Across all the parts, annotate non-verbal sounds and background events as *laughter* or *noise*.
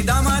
dama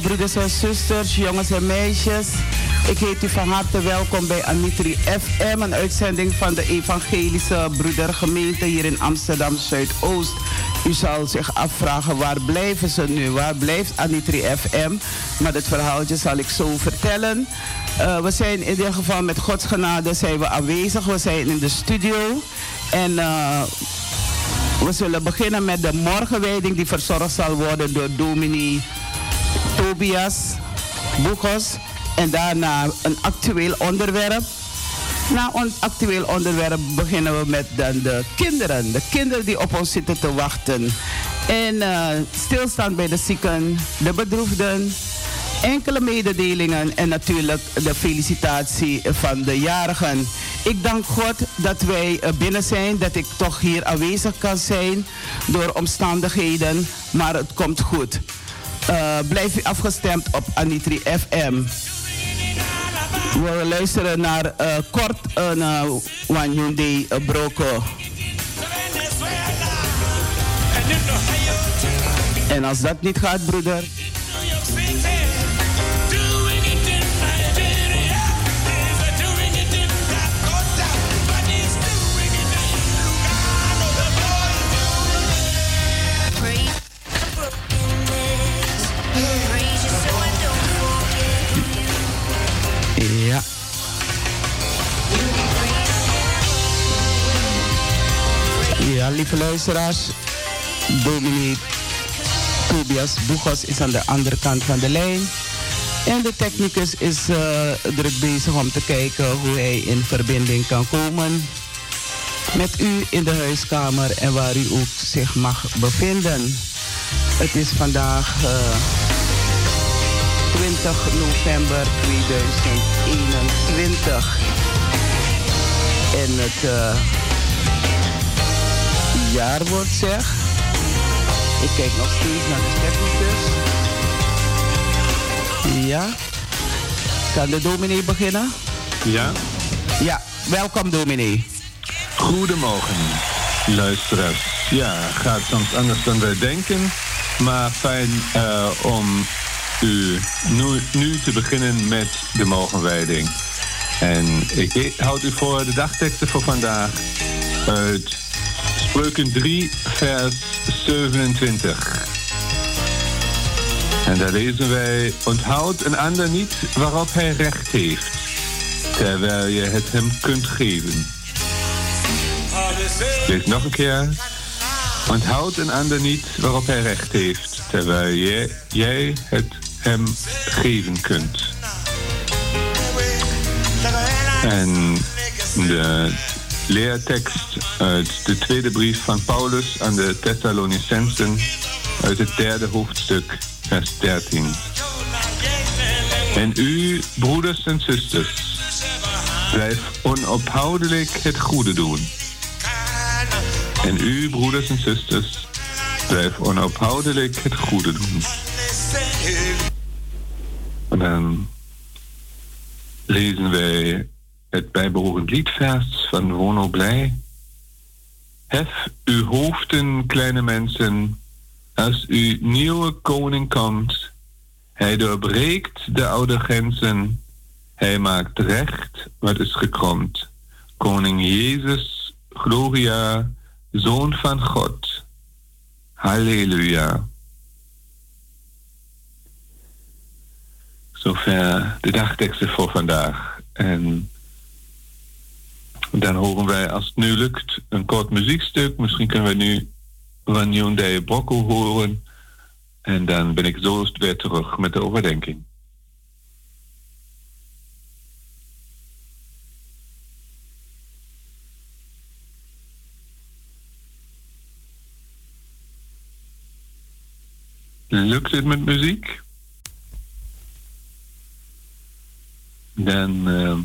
broeders en zusters, jongens en meisjes. Ik heet u van harte welkom bij Amitri FM, een uitzending van de Evangelische Broedergemeente hier in Amsterdam Zuidoost. U zal zich afvragen waar blijven ze nu? Waar blijft Anitri FM? Maar het verhaaltje zal ik zo vertellen. Uh, we zijn in ieder geval met Gods genade zijn we aanwezig. We zijn in de studio. En uh, we zullen beginnen met de morgenwijding die verzorgd zal worden door dominee Tobias Boekos. En daarna een actueel onderwerp. Na ons actueel onderwerp beginnen we met dan de kinderen. De kinderen die op ons zitten te wachten. En uh, stilstaan bij de zieken, de bedroefden, enkele mededelingen en natuurlijk de felicitatie van de jarigen. Ik dank God dat wij binnen zijn, dat ik toch hier aanwezig kan zijn door omstandigheden, maar het komt goed. Uh, blijf u afgestemd op Anitri FM. We luisteren naar uh, kort een uh, Wanyundi Broko. En als dat niet gaat, broeder. Ja, lieve luisteraars. Dominique Tobias Boegos is aan de andere kant van de lijn. En de technicus is uh, druk bezig om te kijken hoe hij in verbinding kan komen met u in de huiskamer en waar u ook zich mag bevinden. Het is vandaag uh, 20 november 2021. En het uh, jaar wordt zeg. Ik kijk nog steeds naar de technicus. Ja. Kan de dominee beginnen? Ja. Ja, welkom dominee. Goedemorgen, luisteraars. Ja, gaat soms anders dan wij denken. Maar fijn uh, om u nu, nu, te beginnen met de morgenwijding. En ik houd u voor de dagteksten voor vandaag uit Spreuken 3, vers 27. En daar lezen wij: Onthoud een ander niet waarop hij recht heeft, terwijl je het hem kunt geven. Lees nog een keer. Onthoud een ander niet waarop hij recht heeft, terwijl jij, jij het hem geven kunt. En de leertekst uit de tweede brief van Paulus aan de Thessalonicensen uit het derde hoofdstuk, vers 13. En u, broeders en zusters, blijf onophoudelijk het goede doen. En u, broeders en zusters, blijf onophoudelijk het goede doen. En dan lezen wij het bijbehorend liedvers van Wono Blij. Hef uw hoofden, kleine mensen, als uw nieuwe koning komt. Hij doorbreekt de oude grenzen. Hij maakt recht wat is gekromd. Koning Jezus, Gloria, Zoon van God. Halleluja. Zover de dagteksten voor vandaag. En dan horen wij, als het nu lukt, een kort muziekstuk. Misschien kunnen we nu van Hyundai Brocco horen. En dan ben ik zo weer terug met de overdenking. Lukt het met muziek? Dan... Uh,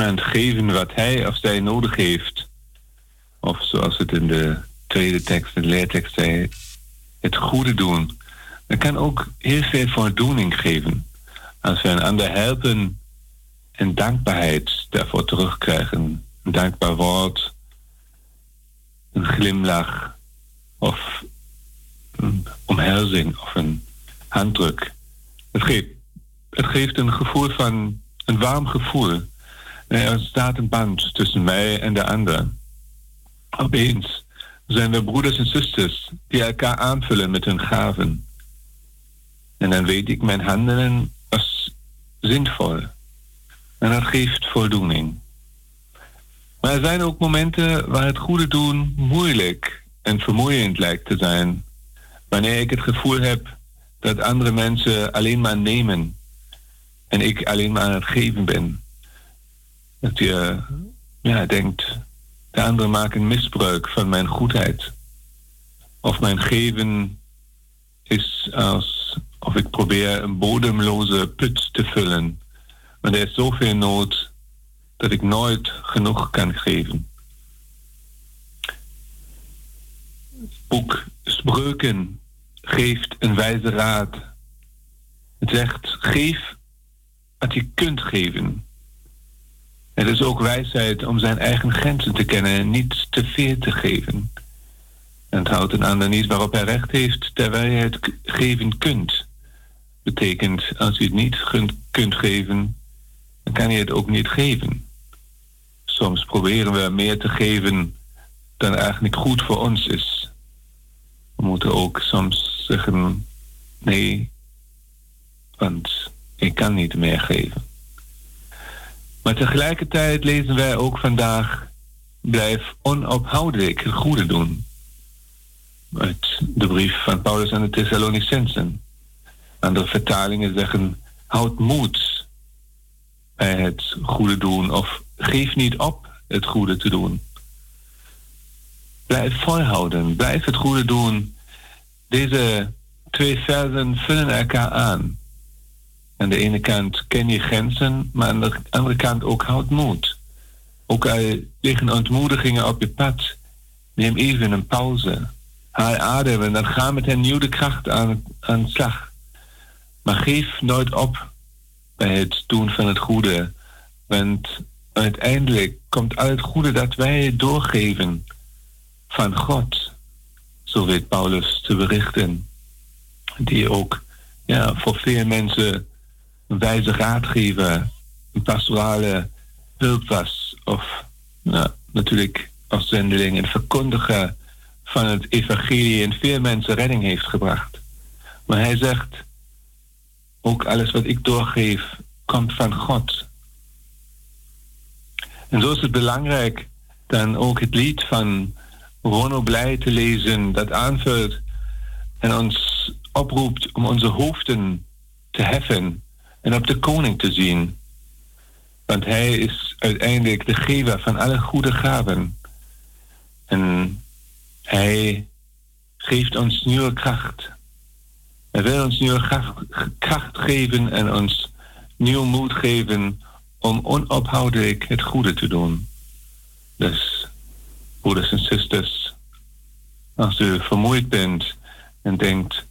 iemand geven wat hij of zij nodig heeft. Of zoals het in de tweede tekst, de leertekst zei, het goede doen. Dat kan ook heel veel voldoening geven. Als we een ander helpen en dankbaarheid daarvoor terugkrijgen. Een dankbaar woord, een glimlach of een omhelzing of een handdruk. Het geeft, het geeft een gevoel van, een warm gevoel. Er staat een band tussen mij en de ander. Opeens zijn we broeders en zusters die elkaar aanvullen met hun gaven. En dan weet ik, mijn handelen was zinvol. En dat geeft voldoening. Maar er zijn ook momenten waar het goede doen moeilijk en vermoeiend lijkt te zijn. Wanneer ik het gevoel heb dat andere mensen alleen maar nemen en ik alleen maar aan het geven ben. Dat je ja, denkt, de anderen maken misbruik van mijn goedheid. Of mijn geven is als of ik probeer een bodemloze put te vullen. Maar er is zoveel nood dat ik nooit genoeg kan geven. Boek Spreuken geeft een wijze raad. Het zegt: geef wat je kunt geven. Het is ook wijsheid om zijn eigen grenzen te kennen en niet te veel te geven. En het houdt een ander niet waarop hij recht heeft, terwijl je het geven kunt. Betekent, als je het niet kunt geven, dan kan je het ook niet geven. Soms proberen we meer te geven dan eigenlijk goed voor ons is. We moeten ook soms zeggen, nee, want ik kan niet meer geven. Maar tegelijkertijd lezen wij ook vandaag: blijf onophoudelijk het goede doen. Uit de brief van Paulus aan de Thessalonicensen. Andere vertalingen zeggen: houd moed bij het goede doen of geef niet op het goede te doen. Blijf volhouden, blijf het goede doen. Deze twee versen vullen elkaar aan. Aan de ene kant ken je grenzen, maar aan de andere kant ook houd moed. Ook al liggen ontmoedigingen op je pad, neem even een pauze. Haal adem en dan ga met een nieuwe kracht aan, aan de slag. Maar geef nooit op bij het doen van het goede. Want uiteindelijk komt al het goede dat wij doorgeven van God. Zo weet Paulus te berichten. Die ook ja, voor veel mensen wijze raadgever, een pastorale hulp was. Of nou, natuurlijk als zendeling een verkondiger van het evangelie en veel mensen redding heeft gebracht. Maar hij zegt, ook alles wat ik doorgeef komt van God. En zo is het belangrijk dan ook het lied van Rono Blij te lezen, dat aanvult en ons oproept om onze hoofden te heffen en op de koning te zien. Want hij is uiteindelijk de gever van alle goede gaven. En hij geeft ons nieuwe kracht. Hij wil ons nieuwe kracht geven en ons nieuw moed geven om onophoudelijk het goede te doen. Dus, broeders en zusters, als u vermoeid bent en denkt,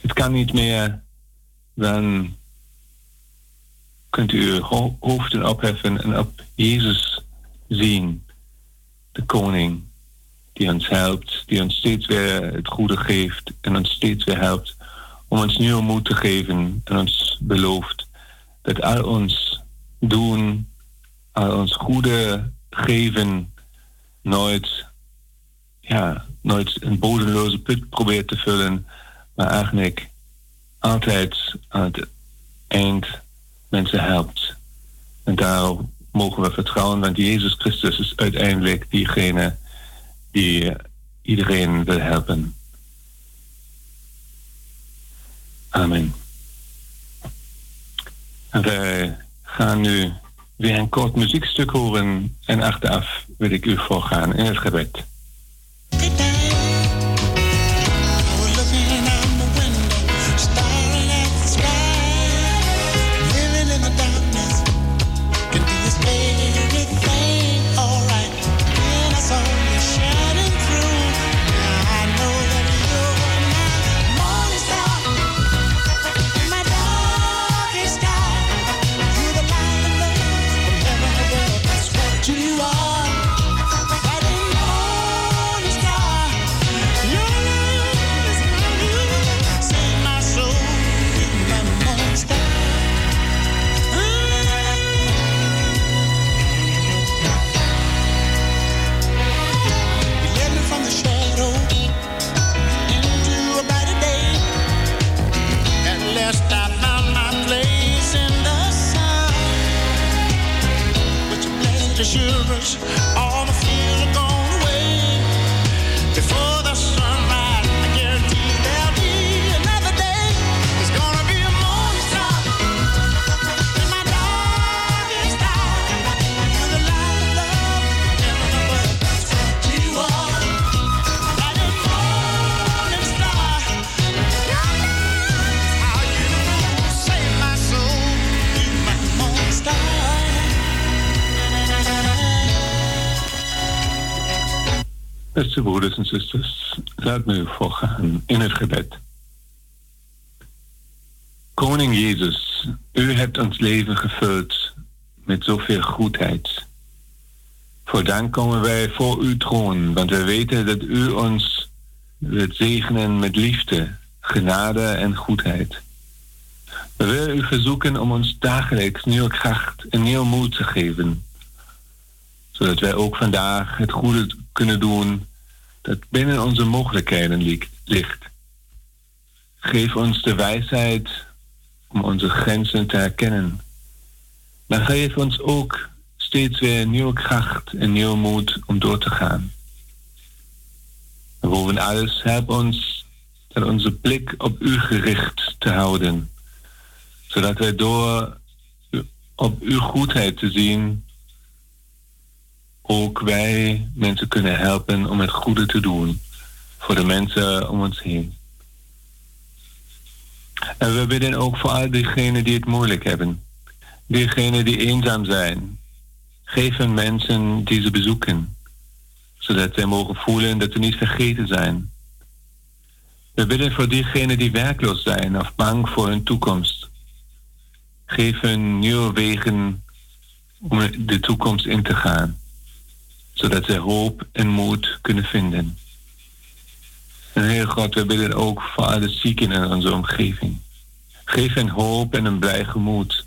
het kan niet meer, dan kunt u uw hoofden opheffen en op Jezus zien, de koning, die ons helpt, die ons steeds weer het goede geeft en ons steeds weer helpt om ons nieuwe moed te geven en ons belooft dat al ons doen, al ons goede geven, nooit, ja, nooit een bodemloze put probeert te vullen, maar eigenlijk altijd aan het eind mensen helpt. En daar mogen we vertrouwen, want Jezus Christus is uiteindelijk diegene die iedereen wil helpen. Amen. En wij gaan nu weer een kort muziekstuk horen en achteraf wil ik u voorgaan in het gebed. Beste broeders en zusters, laat me u voorgaan in het gebed. Koning Jezus, u hebt ons leven gevuld met zoveel goedheid. Voor dank komen wij voor uw troon, want wij weten dat u ons wilt zegenen met liefde, genade en goedheid. We willen u verzoeken om ons dagelijks nieuwe kracht en nieuw moed te geven zodat wij ook vandaag het goede kunnen doen dat binnen onze mogelijkheden li- ligt. Geef ons de wijsheid om onze grenzen te herkennen. Maar geef ons ook steeds weer nieuwe kracht en nieuwe moed om door te gaan. En boven alles help ons met onze blik op u gericht te houden, zodat wij door op uw goedheid te zien ook wij mensen kunnen helpen om het goede te doen voor de mensen om ons heen. En we bidden ook voor al diegenen die het moeilijk hebben, diegenen die eenzaam zijn. Geef hen mensen die ze bezoeken, zodat zij mogen voelen dat ze niet vergeten zijn. We bidden voor diegenen die werkloos zijn of bang voor hun toekomst. Geef hen nieuwe wegen om de toekomst in te gaan zodat zij hoop en moed kunnen vinden. En Heer God, we bidden ook voor alle zieken in onze omgeving. Geef hen hoop en een blij gemoed,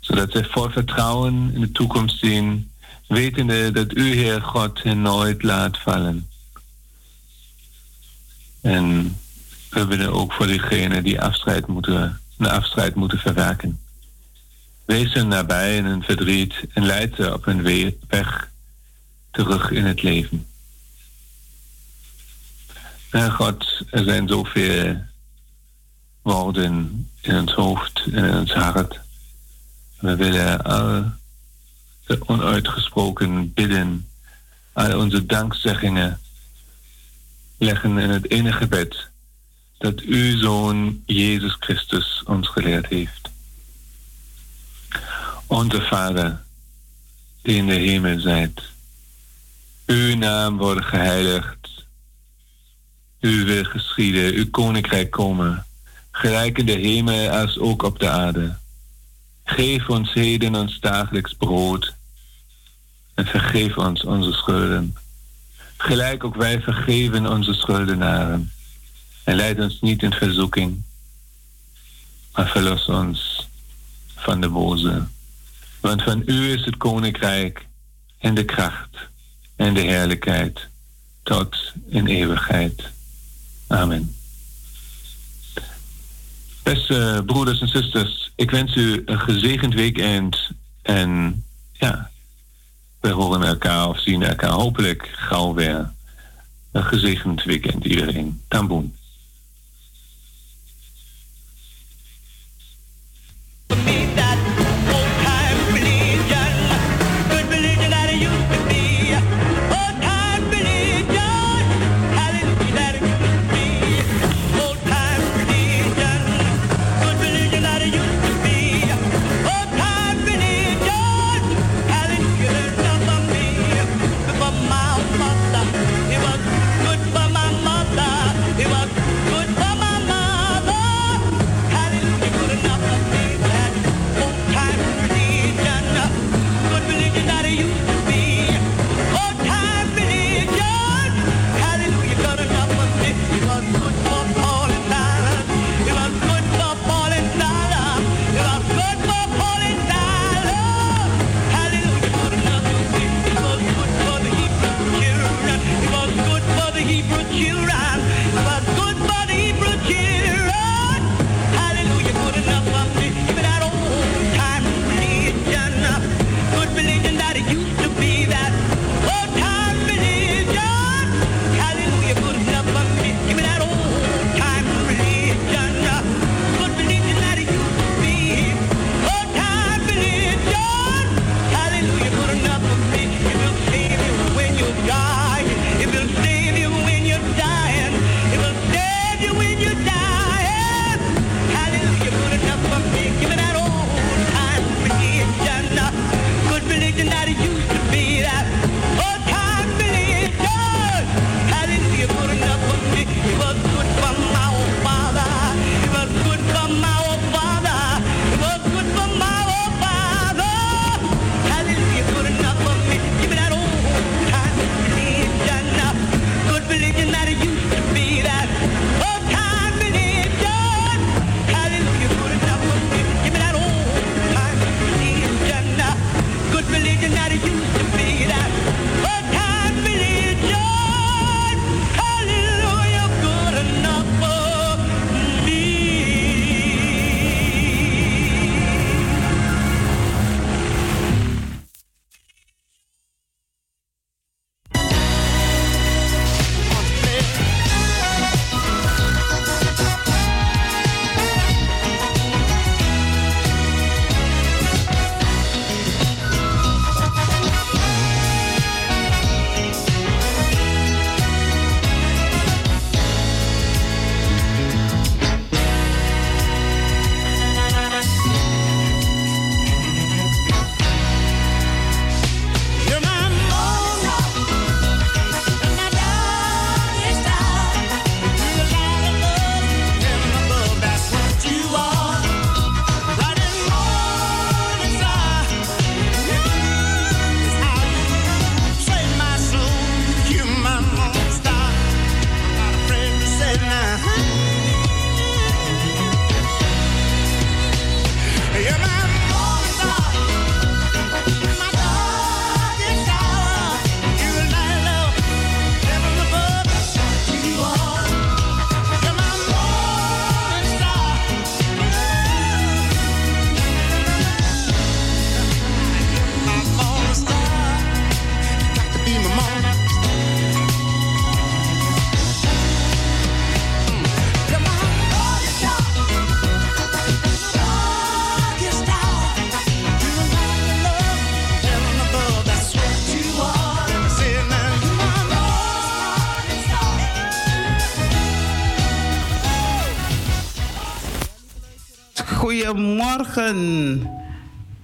zodat zij vol vertrouwen in de toekomst zien, wetende dat U, Heer God, hen nooit laat vallen. En we bidden ook voor diegenen die afstrijd moeten, een afstrijd moeten verwerken. Wees hen nabij in hun verdriet en leid ze op hun we- weg terug in het leven. Heer God, er zijn zoveel woorden in ons hoofd en in ons hart. We willen al de onuitgesproken bidden, al onze dankzeggingen leggen in het ene gebed dat uw Zoon Jezus Christus ons geleerd heeft. Onze Vader, die in de hemel zijt, uw naam wordt geheiligd. Uw wil geschieden, uw koninkrijk komen, gelijk in de hemel als ook op de aarde. Geef ons heden ons dagelijks brood en vergeef ons onze schulden. Gelijk ook wij vergeven onze schuldenaren. En leid ons niet in verzoeking, maar verlos ons van de boze. Want van u is het koninkrijk en de kracht en de heerlijkheid tot in eeuwigheid. Amen. Beste broeders en zusters, ik wens u een gezegend weekend en ja, we horen elkaar of zien elkaar hopelijk gauw weer. Een gezegend weekend iedereen. Tamboen.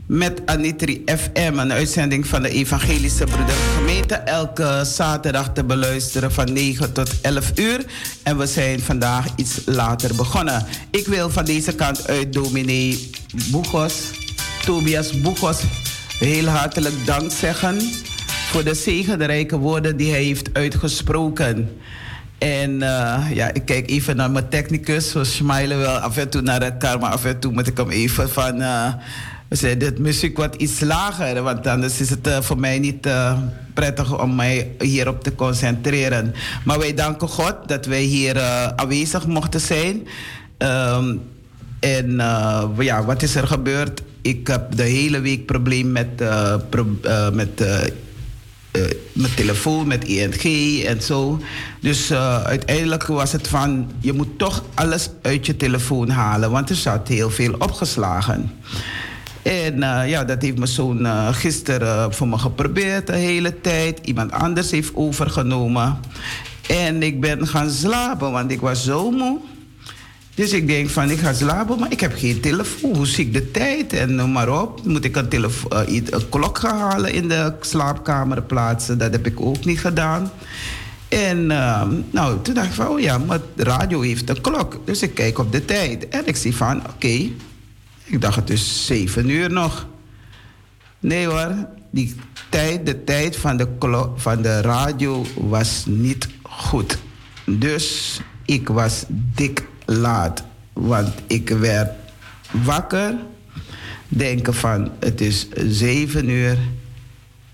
Met Anitri FM, een uitzending van de Evangelische Broedergemeente. Elke zaterdag te beluisteren van 9 tot 11 uur. En we zijn vandaag iets later begonnen. Ik wil van deze kant uit dominee Boegos, Tobias Boegos, heel hartelijk dank zeggen voor de zegenrijke woorden die hij heeft uitgesproken. En eh, ja, ik kijk even naar mijn technicus. We smilen wel af en toe naar elkaar, maar af en toe moet ik hem even van. We zeiden dit muziek wat iets lager, want anders is het uh, voor mij niet prettig om mij hierop te concentreren. Maar wij danken God dat wij hier aanwezig mochten zijn. Um, en ja, wat is er gebeurd? Ik heb de hele week probleem met, met uh, mijn telefoon met ING en zo. Dus uh, uiteindelijk was het van, je moet toch alles uit je telefoon halen, want er zat heel veel opgeslagen. En uh, ja, dat heeft mijn zoon gisteren voor me geprobeerd de hele tijd. Iemand anders heeft overgenomen. En ik ben gaan slapen, want ik was zo moe. Dus ik denk van, ik ga slapen, maar ik heb geen telefoon. Hoe zie ik de tijd? En noem maar op. Moet ik een, uh, een klok gaan halen in de slaapkamer plaatsen? Dat heb ik ook niet gedaan. En uh, nou, toen dacht ik van, oh ja, maar de radio heeft een klok. Dus ik kijk op de tijd. En ik zie van, oké. Ik dacht, het is zeven uur nog. Nee hoor, die tijd, de tijd van de, klok, van de radio was niet goed. Dus ik was dik laat. Want ik werd wakker, denken van het is zeven uur.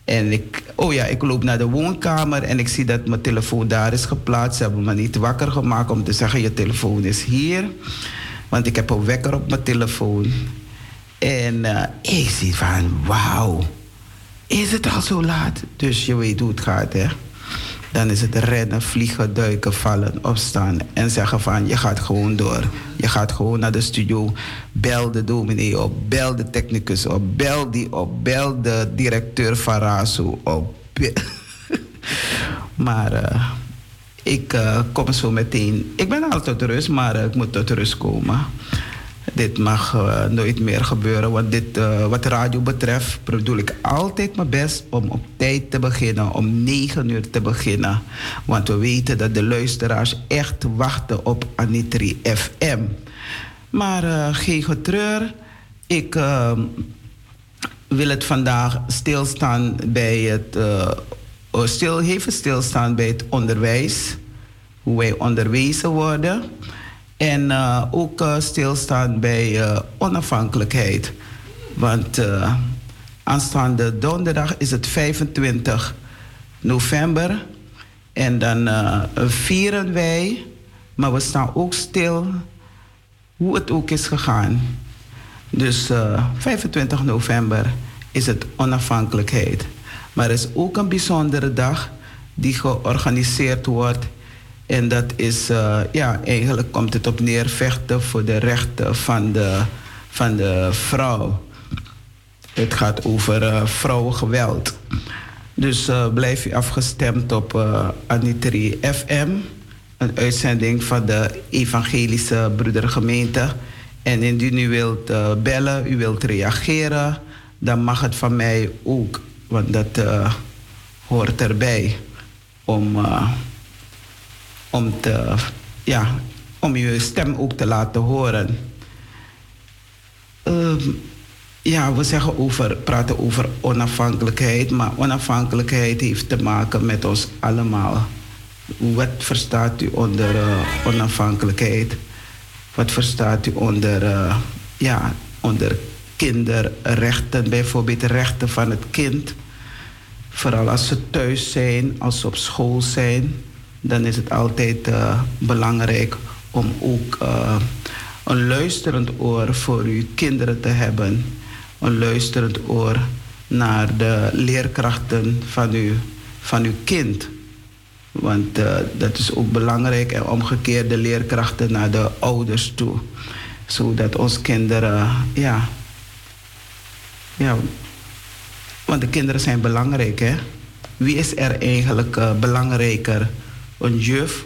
En ik, oh ja, ik loop naar de woonkamer en ik zie dat mijn telefoon daar is geplaatst. Ze hebben me niet wakker gemaakt om te zeggen: je telefoon is hier. Want ik heb een wekker op mijn telefoon. En uh, ik zie van: wauw, is het al zo laat? Dus je weet hoe het gaat, hè? Dan is het rennen, vliegen, duiken, vallen, opstaan en zeggen van je gaat gewoon door. Je gaat gewoon naar de studio, bel de dominee op, bel de technicus op, bel die op, bel de directeur van Razo op. *laughs* maar uh, ik uh, kom zo meteen. Ik ben altijd tot rust, maar uh, ik moet tot rust komen dit mag uh, nooit meer gebeuren. Want dit, uh, wat radio betreft, bedoel ik altijd mijn best om op tijd te beginnen, om 9 uur te beginnen. Want we weten dat de luisteraars echt wachten op Anitri FM. Maar geen getreur. Ik ehm, wil het vandaag stilstaan bij het. stil, even stilstaan bij het onderwijs. Hoe wij onderwezen worden. En uh, ook uh, stilstaan bij uh, onafhankelijkheid. Want aanstaande donderdag is het 25 november. En dan vieren wij, maar we staan ook stil hoe het ook is gegaan. Dus 25 november is het onafhankelijkheid. Maar er is ook een bijzondere dag die georganiseerd wordt en dat is, uh, ja, eigenlijk komt het op neer vechten voor de rechten van de, van de vrouw. Het gaat over uh, vrouwengeweld. Dus uh, blijf je afgestemd op uh, Anitri FM, een uitzending van de Evangelische Broedergemeente. En indien u wilt bellen, u wilt reageren, dan mag het van mij ook, want dat hoort erbij om om, te, ja, om je stem ook te laten horen. Uh, ja, we zeggen over, praten over onafhankelijkheid, maar onafhankelijkheid heeft te maken met ons allemaal. Wat verstaat u onder uh, onafhankelijkheid? Wat verstaat u onder, uh, ja, onder kinderrechten, bijvoorbeeld rechten van het kind? Vooral als ze thuis zijn, als ze op school zijn dan is het altijd uh, belangrijk om ook uh, een luisterend oor voor uw kinderen te hebben. Een luisterend oor naar de leerkrachten van uw, van uw kind. Want uh, dat is ook belangrijk en omgekeerd de leerkrachten naar de ouders toe. Zodat onze kinderen, ja, ja, want de kinderen zijn belangrijk hè. Wie is er eigenlijk belangrijker? Een juf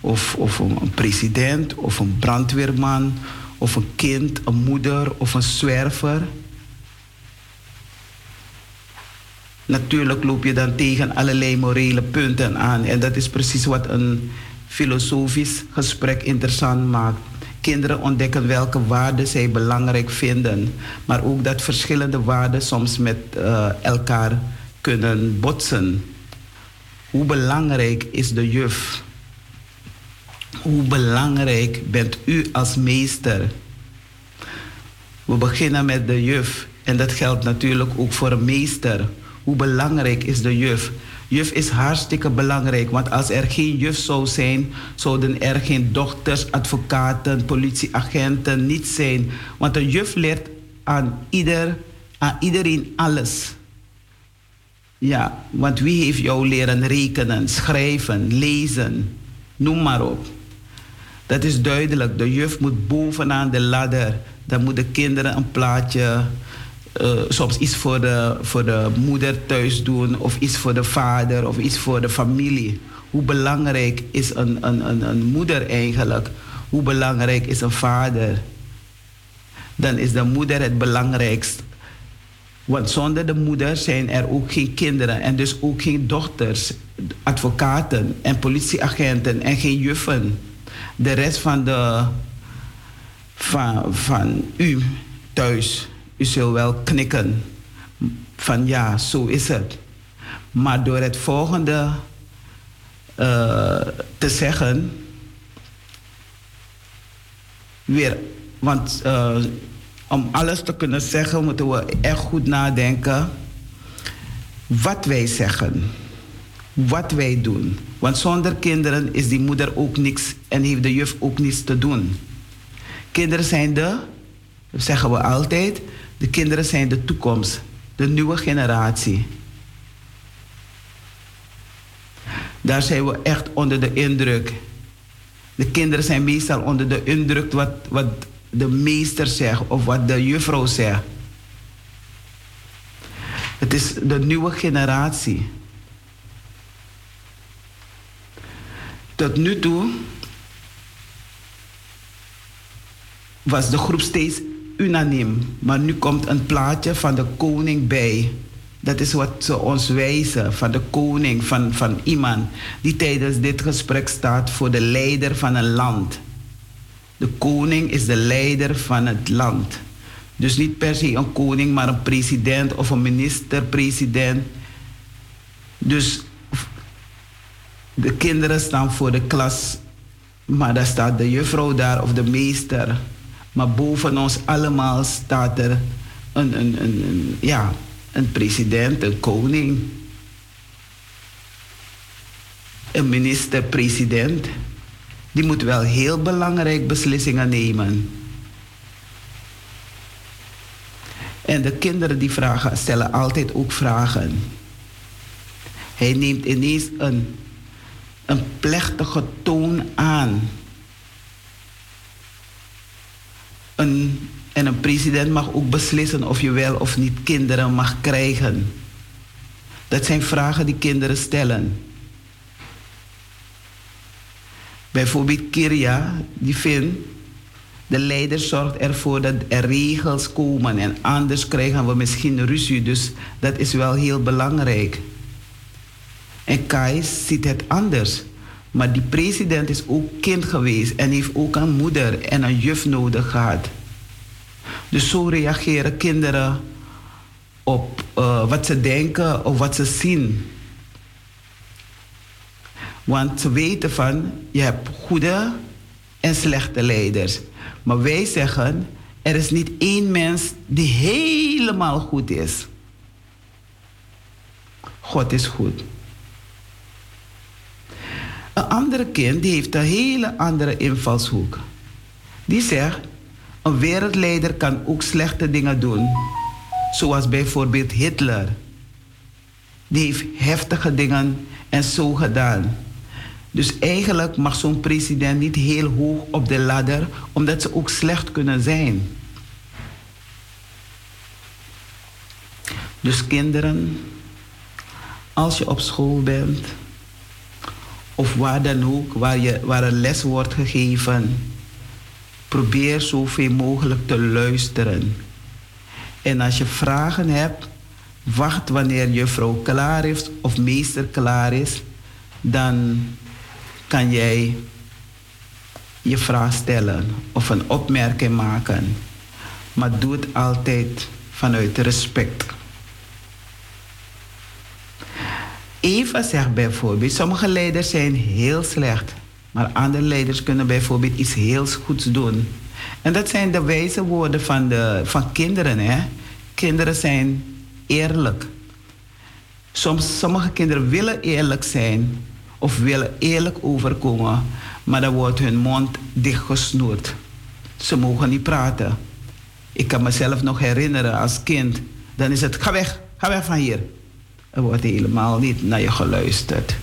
of, of een president of een brandweerman of een kind, een moeder of een zwerver. Natuurlijk loop je dan tegen allerlei morele punten aan. En dat is precies wat een filosofisch gesprek interessant maakt. Kinderen ontdekken welke waarden zij belangrijk vinden, maar ook dat verschillende waarden soms met eh, elkaar kunnen botsen. Hoe belangrijk is de juf? Hoe belangrijk bent u als meester? We beginnen met de juf en dat geldt natuurlijk ook voor een meester. Hoe belangrijk is de juf? Juf is hartstikke belangrijk, want als er geen juf zou zijn, zouden er geen dokters, advocaten, politieagenten niet zijn. Want een juf leert aan, ieder, aan iedereen alles. Ja, want wie heeft jou leren rekenen, schrijven, lezen? Noem maar op. Dat is duidelijk. De juf moet bovenaan de ladder. Dan moeten de kinderen een plaatje, uh, soms iets voor de, voor de moeder thuis doen, of iets voor de vader, of iets voor de familie. Hoe belangrijk is een, een, een, een moeder eigenlijk? Hoe belangrijk is een vader? Dan is de moeder het belangrijkst. Want zonder de moeder zijn er ook geen kinderen en dus ook geen dochters, advocaten en politieagenten en geen juffen. De rest van, de, van, van u thuis, u zult wel knikken van ja, zo is het. Maar door het volgende uh, te zeggen, weer, want uh, om alles te kunnen zeggen, moeten we echt goed nadenken wat wij zeggen, wat wij doen. Want zonder kinderen is die moeder ook niks en heeft de juf ook niets te doen. Kinderen zijn de, zeggen we altijd, de kinderen zijn de toekomst, de nieuwe generatie. Daar zijn we echt onder de indruk. De kinderen zijn meestal onder de indruk wat, wat de meester zegt of wat de juffrouw zegt. Het is de nieuwe generatie. Tot nu toe was de groep steeds unaniem, maar nu komt een plaatje van de koning bij. Dat is wat ze ons wijzen, van de koning, van, van iemand die tijdens dit gesprek staat voor de leider van een land. De koning is de leider van het land. Dus niet per se een koning, maar een president of een minister-president. Dus de kinderen staan voor de klas, maar daar staat de juffrouw daar of de meester. Maar boven ons allemaal staat er een, een, een, een ja, een president, een koning, een minister-president die moet wel heel belangrijk beslissingen nemen. En de kinderen die vragen, stellen altijd ook vragen. Hij neemt ineens een, een plechtige toon aan. Een, en een president mag ook beslissen of je wel of niet kinderen mag krijgen. Dat zijn vragen die kinderen stellen. Bijvoorbeeld Kiria, die vindt, de leider zorgt ervoor dat er regels komen en anders krijgen we misschien ruzie. Dus dat is wel heel belangrijk. En Kai ziet het anders. Maar die president is ook kind geweest en heeft ook een moeder en een juf nodig gehad. Dus zo reageren kinderen op uh, wat ze denken of wat ze zien. Want ze weten van, je hebt goede en slechte leiders. Maar wij zeggen, er is niet één mens die helemaal goed is. God is goed. Een andere kind die heeft een hele andere invalshoek. Die zegt, een wereldleider kan ook slechte dingen doen. Zoals bijvoorbeeld Hitler. Die heeft heftige dingen en zo gedaan. Dus eigenlijk mag zo'n president niet heel hoog op de ladder, omdat ze ook slecht kunnen zijn. Dus kinderen, als je op school bent, of waar dan ook, waar, je, waar een les wordt gegeven, probeer zoveel mogelijk te luisteren. En als je vragen hebt, wacht wanneer juffrouw klaar is of meester klaar is. Dan kan jij je vraag stellen of een opmerking maken. Maar doe het altijd vanuit respect. Eva zegt bijvoorbeeld, sommige leiders zijn heel slecht, maar andere leiders kunnen bijvoorbeeld iets heel goeds doen. En dat zijn de wijze woorden van, de, van kinderen. Hè? Kinderen zijn eerlijk. Soms, sommige kinderen willen eerlijk zijn of willen eerlijk overkomen, maar dan wordt hun mond dichtgesnoerd. Ze mogen niet praten. Ik kan mezelf nog herinneren als kind, dan is het ga weg, ga weg van hier. Er wordt helemaal niet naar je geluisterd.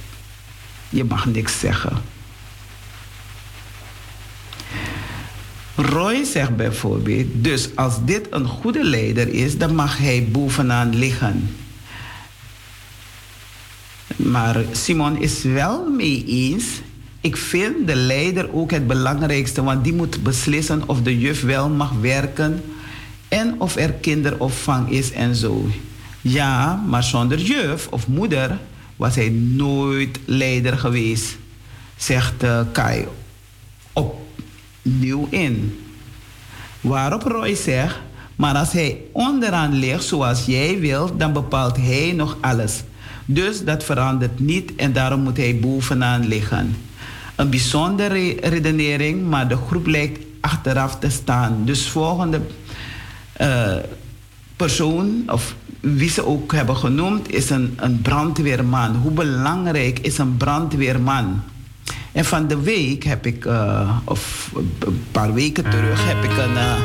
Je mag niks zeggen. Roy zegt bijvoorbeeld, dus als dit een goede leider is, dan mag hij bovenaan liggen. Maar Simon is wel mee eens. Ik vind de leider ook het belangrijkste, want die moet beslissen of de juf wel mag werken en of er kinderopvang is en zo. Ja, maar zonder juf of moeder was hij nooit leider geweest, zegt uh, Kai opnieuw in. Waarop Roy zegt, maar als hij onderaan ligt zoals jij wilt, dan bepaalt hij nog alles. Dus dat verandert niet en daarom moet hij bovenaan liggen. Een bijzondere redenering, maar de groep lijkt achteraf te staan. Dus volgende uh, persoon, of wie ze ook hebben genoemd, is een, een brandweerman. Hoe belangrijk is een brandweerman? En van de week heb ik, uh, of een paar weken terug, heb ik een uh,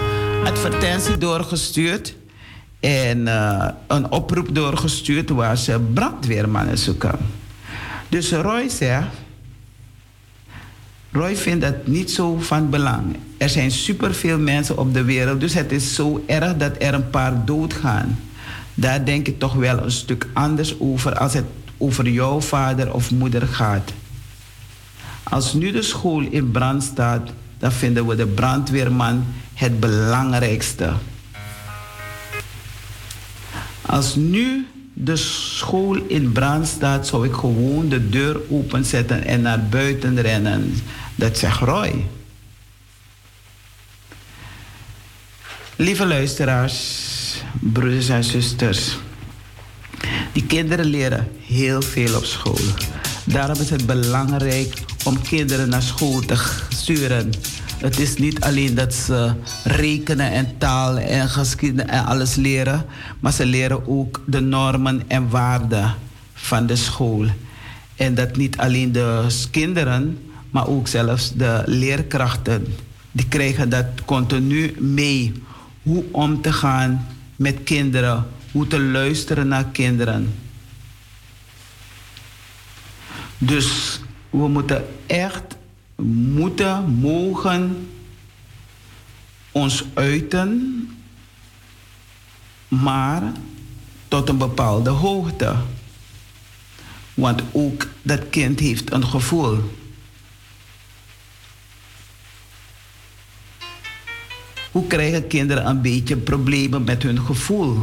advertentie doorgestuurd. En uh, een oproep doorgestuurd waar ze brandweermannen zoeken. Dus Roy zegt, Roy vindt dat niet zo van belang. Er zijn superveel mensen op de wereld, dus het is zo erg dat er een paar doodgaan. Daar denk ik toch wel een stuk anders over als het over jouw vader of moeder gaat. Als nu de school in brand staat, dan vinden we de brandweerman het belangrijkste. Als nu de school in brand staat, zou ik gewoon de deur openzetten en naar buiten rennen. Dat zegt Roy. Lieve luisteraars, broeders en zusters. Die kinderen leren heel veel op school. Daarom is het belangrijk om kinderen naar school te sturen. Het is niet alleen dat ze rekenen en taal en geschiedenis en alles leren, maar ze leren ook de normen en waarden van de school. En dat niet alleen de kinderen, maar ook zelfs de leerkrachten. Die krijgen dat continu mee. Hoe om te gaan met kinderen, hoe te luisteren naar kinderen. Dus we moeten echt, moeten, mogen ons uiten, maar tot een bepaalde hoogte. Want ook dat kind heeft een gevoel. Hoe krijgen kinderen een beetje problemen met hun gevoel?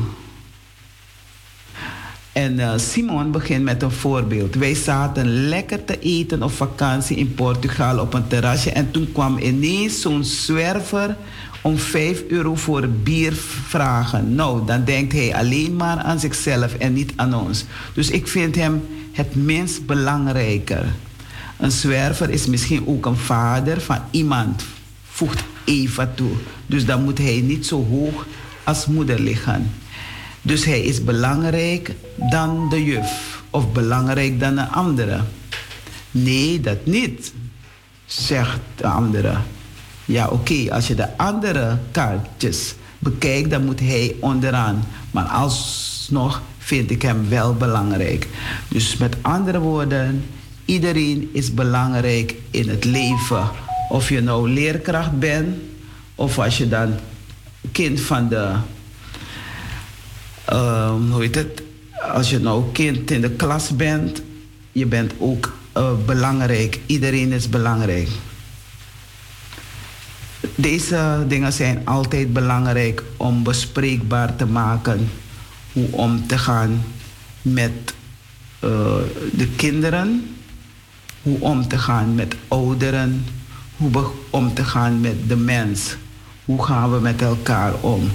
En uh, Simon begint met een voorbeeld. Wij zaten lekker te eten op vakantie in Portugal op een terrasje. En toen kwam ineens zo'n zwerver om 5 euro voor bier vragen. Nou, dan denkt hij alleen maar aan zichzelf en niet aan ons. Dus ik vind hem het minst belangrijker. Een zwerver is misschien ook een vader van iemand, voegt Eva toe. Dus dan moet hij niet zo hoog als moeder liggen. Dus hij is belangrijk dan de juf of belangrijk dan een andere. Nee, dat niet, zegt de andere. Ja, oké, als je de andere kaartjes bekijkt, dan moet hij onderaan. Maar alsnog vind ik hem wel belangrijk. Dus met andere woorden, iedereen is belangrijk in het leven. Of je nou leerkracht bent, of als je dan kind van de um, hoe heet het? Als je nou kind in de klas bent, je bent ook uh, belangrijk. Iedereen is belangrijk. Deze dingen zijn altijd belangrijk om bespreekbaar te maken hoe om te gaan met eh, de kinderen, hoe om te gaan met ouderen, hoe om te gaan met de mens. Hoe gaan we met elkaar om?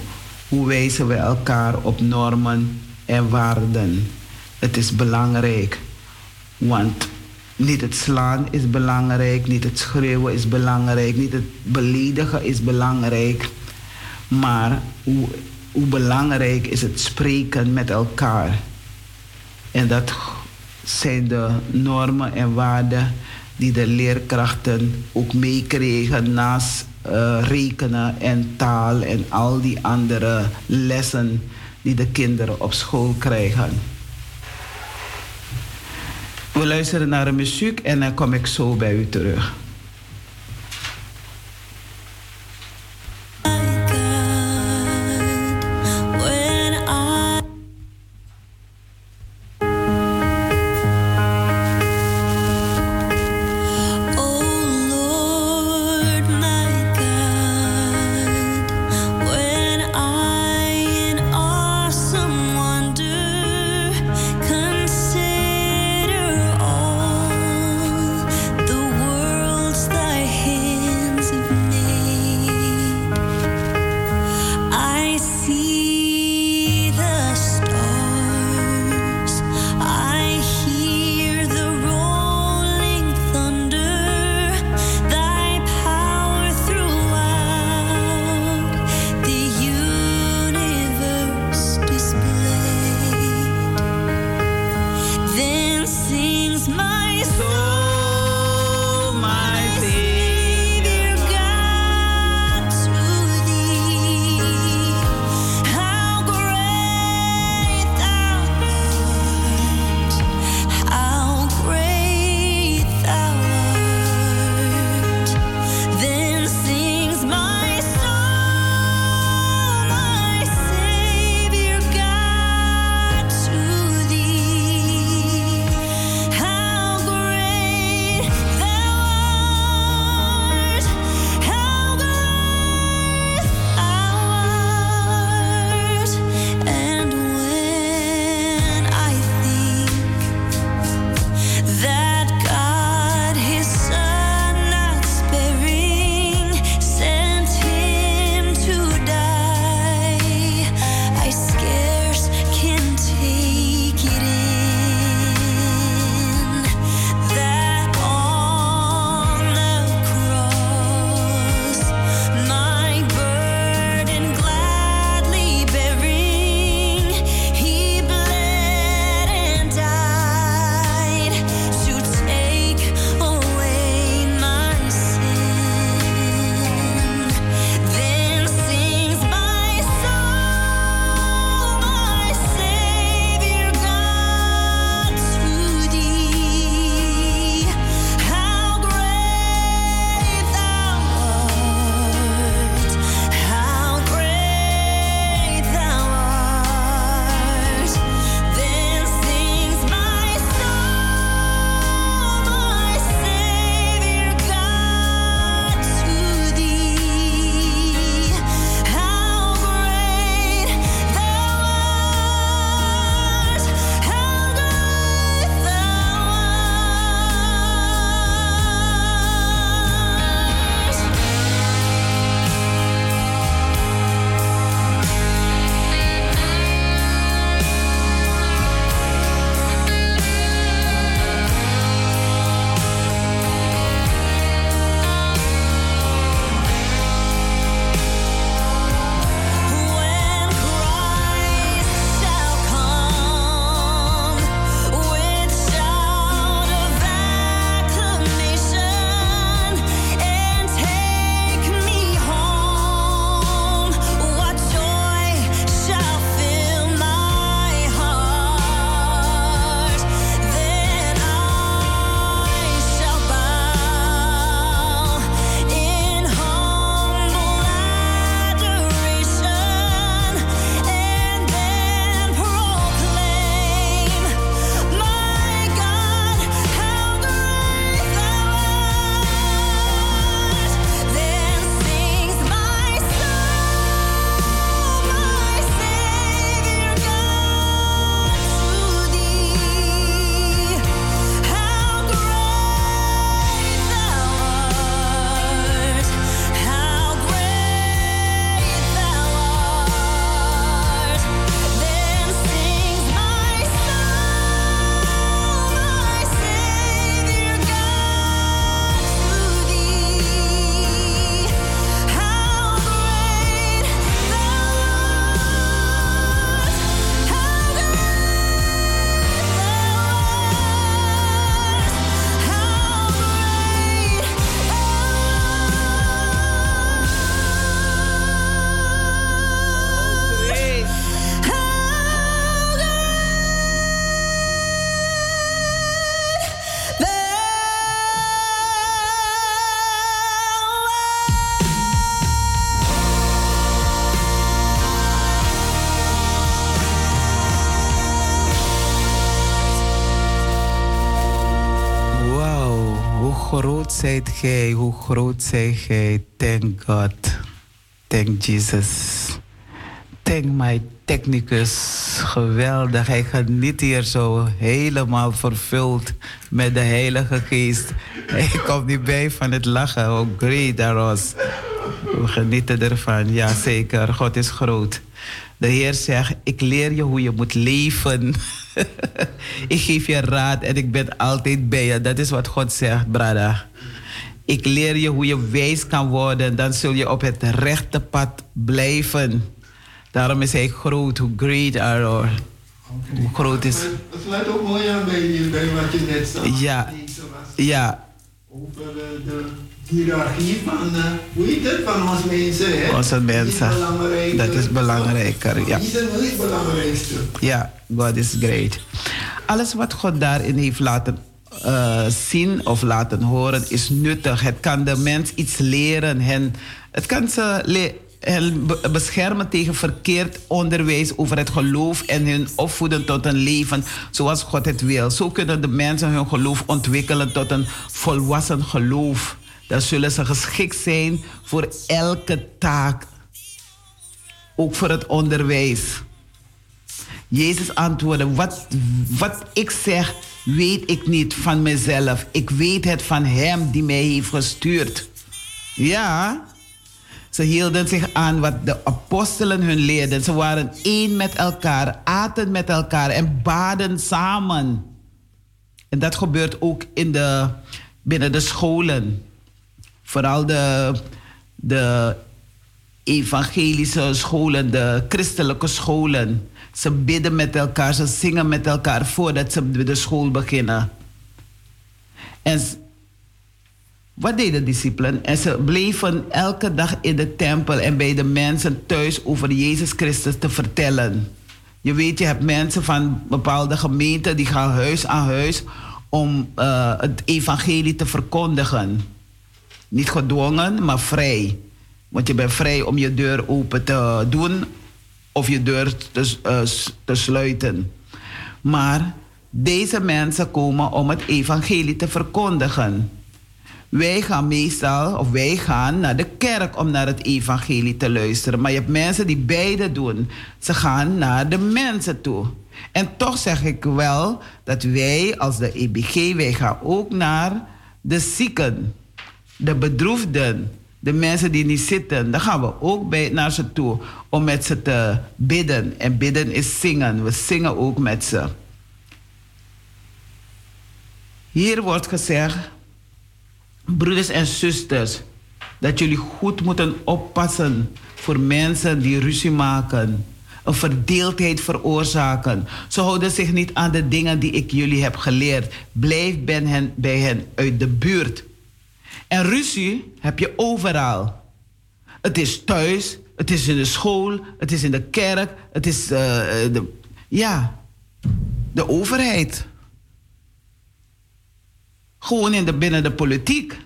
Hoe wijzen we elkaar op normen en waarden? Het is belangrijk, want niet het slaan is belangrijk, niet het schreeuwen is belangrijk, niet het beledigen is belangrijk. Maar hoe, hoe belangrijk is het spreken met elkaar? En dat zijn de normen en waarden die de leerkrachten ook meekregen naast rekenen en taal en al die andere lessen die de kinderen op school krijgen. We luisteren naar de muziek en dan kom ik zo bij u terug. Groot zijt gij. Thank God. Thank Jesus. Thank my technicus. Geweldig. Hij geniet hier zo helemaal vervuld met de Heilige Geest. Hij komt niet bij van het lachen. Hoe great was. We genieten ervan. Ja, zeker. God is groot. De Heer zegt, ik leer je hoe je moet leven. *laughs* ik geef je raad en ik ben altijd bij je. Dat is wat God zegt, brada. Ik leer je hoe je wijs kan worden. Dan zul je op het rechte pad blijven. Daarom is hij groot. Hoe great are. Hoe groot is... Het sluit ook mooi aan bij, bij wat je net zei. Ja. Ja, Over eh, de hiërarchie van, eh, hoe heet het, van ons mensen. Hè? Onze mensen. Is Dat is belangrijker, ja. Die is het het belangrijkste. Ja, God is great. Alles wat God daarin heeft laten eh, zien of laten horen is nuttig. Het kan de mens iets leren. Hen, het kan ze hen be- beschermen tegen verkeerd onderwijs over het geloof en hun opvoeden tot een leven zoals God het wil. Zo kunnen de mensen hun geloof ontwikkelen tot een volwassen geloof. Dan zullen ze geschikt zijn voor elke taak, ook voor het onderwijs. Jezus antwoordde, wat, wat ik zeg, weet ik niet van mezelf. Ik weet het van Hem die mij heeft gestuurd. Ja, ze hielden zich aan wat de apostelen hun leerden. Ze waren één met elkaar, aten met elkaar en baden samen. En dat gebeurt ook in de, binnen de scholen. Vooral de, de evangelische scholen, de christelijke scholen. Ze bidden met elkaar, ze zingen met elkaar voordat ze de school beginnen. En wat deden de discipelen? En ze bleven elke dag in de tempel en bij de mensen thuis over Jezus Christus te vertellen. Je weet, je hebt mensen van bepaalde gemeenten die gaan huis aan huis om eh, het evangelie te verkondigen. Niet gedwongen, maar vrij. Want je bent vrij om je deur open te doen of je deur te, eh, te sluiten. Maar deze mensen komen om het evangelie te verkondigen. Wij gaan meestal, of wij gaan naar de kerk om naar het evangelie te luisteren. Maar je hebt mensen die beide doen. Ze gaan naar de mensen toe. En toch zeg ik wel dat wij als de EBG, wij gaan ook naar de zieken, de bedroefden, de mensen die niet zitten. Dan gaan we ook bij, naar ze toe om met ze te bidden. En bidden is zingen. We zingen ook met ze. Hier wordt gezegd, broeders en zusters, dat jullie goed moeten oppassen voor mensen die ruzie maken, een verdeeldheid veroorzaken. Ze houden zich niet aan de dingen die ik jullie heb geleerd. Blijf bij hen, bij hen uit de buurt. En ruzie heb je overal. Het is thuis, het is in de school, het is in de kerk, het is eh, de, ja, de overheid. Gewoon in de, binnen de politiek.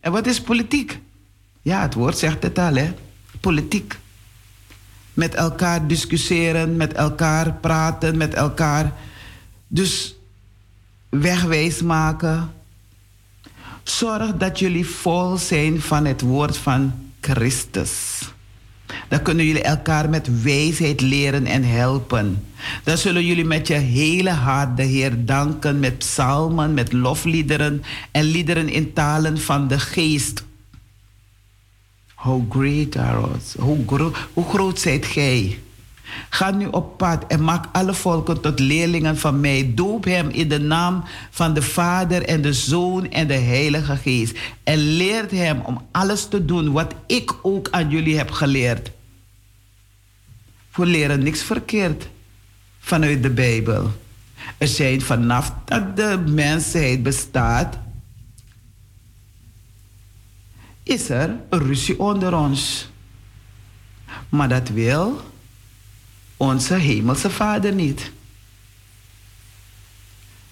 En wat is politiek? Ja, het woord zegt het al, hè? Politiek. Met elkaar discussiëren, met elkaar praten, met elkaar. Dus wegwijs maken. Zorg dat jullie vol zijn van het woord van Christus. Dan kunnen jullie elkaar met wijsheid leren en helpen. Dan zullen jullie met je hele hart de Heer danken met psalmen, met lofliederen en liederen in talen van de geest. How great are us? Hoe, gro hoe groot zijt gij? Ga nu op pad en maak alle volken tot leerlingen van mij. Doop hem in de naam van de Vader en de Zoon en de Heilige Geest. En leert hem om alles te doen wat ik ook aan jullie heb geleerd. We leren niks verkeerd vanuit de Bijbel. Er zijn vanaf dat de mensheid bestaat, is er een ruzie onder ons. Maar dat wil onze hemelse vader niet.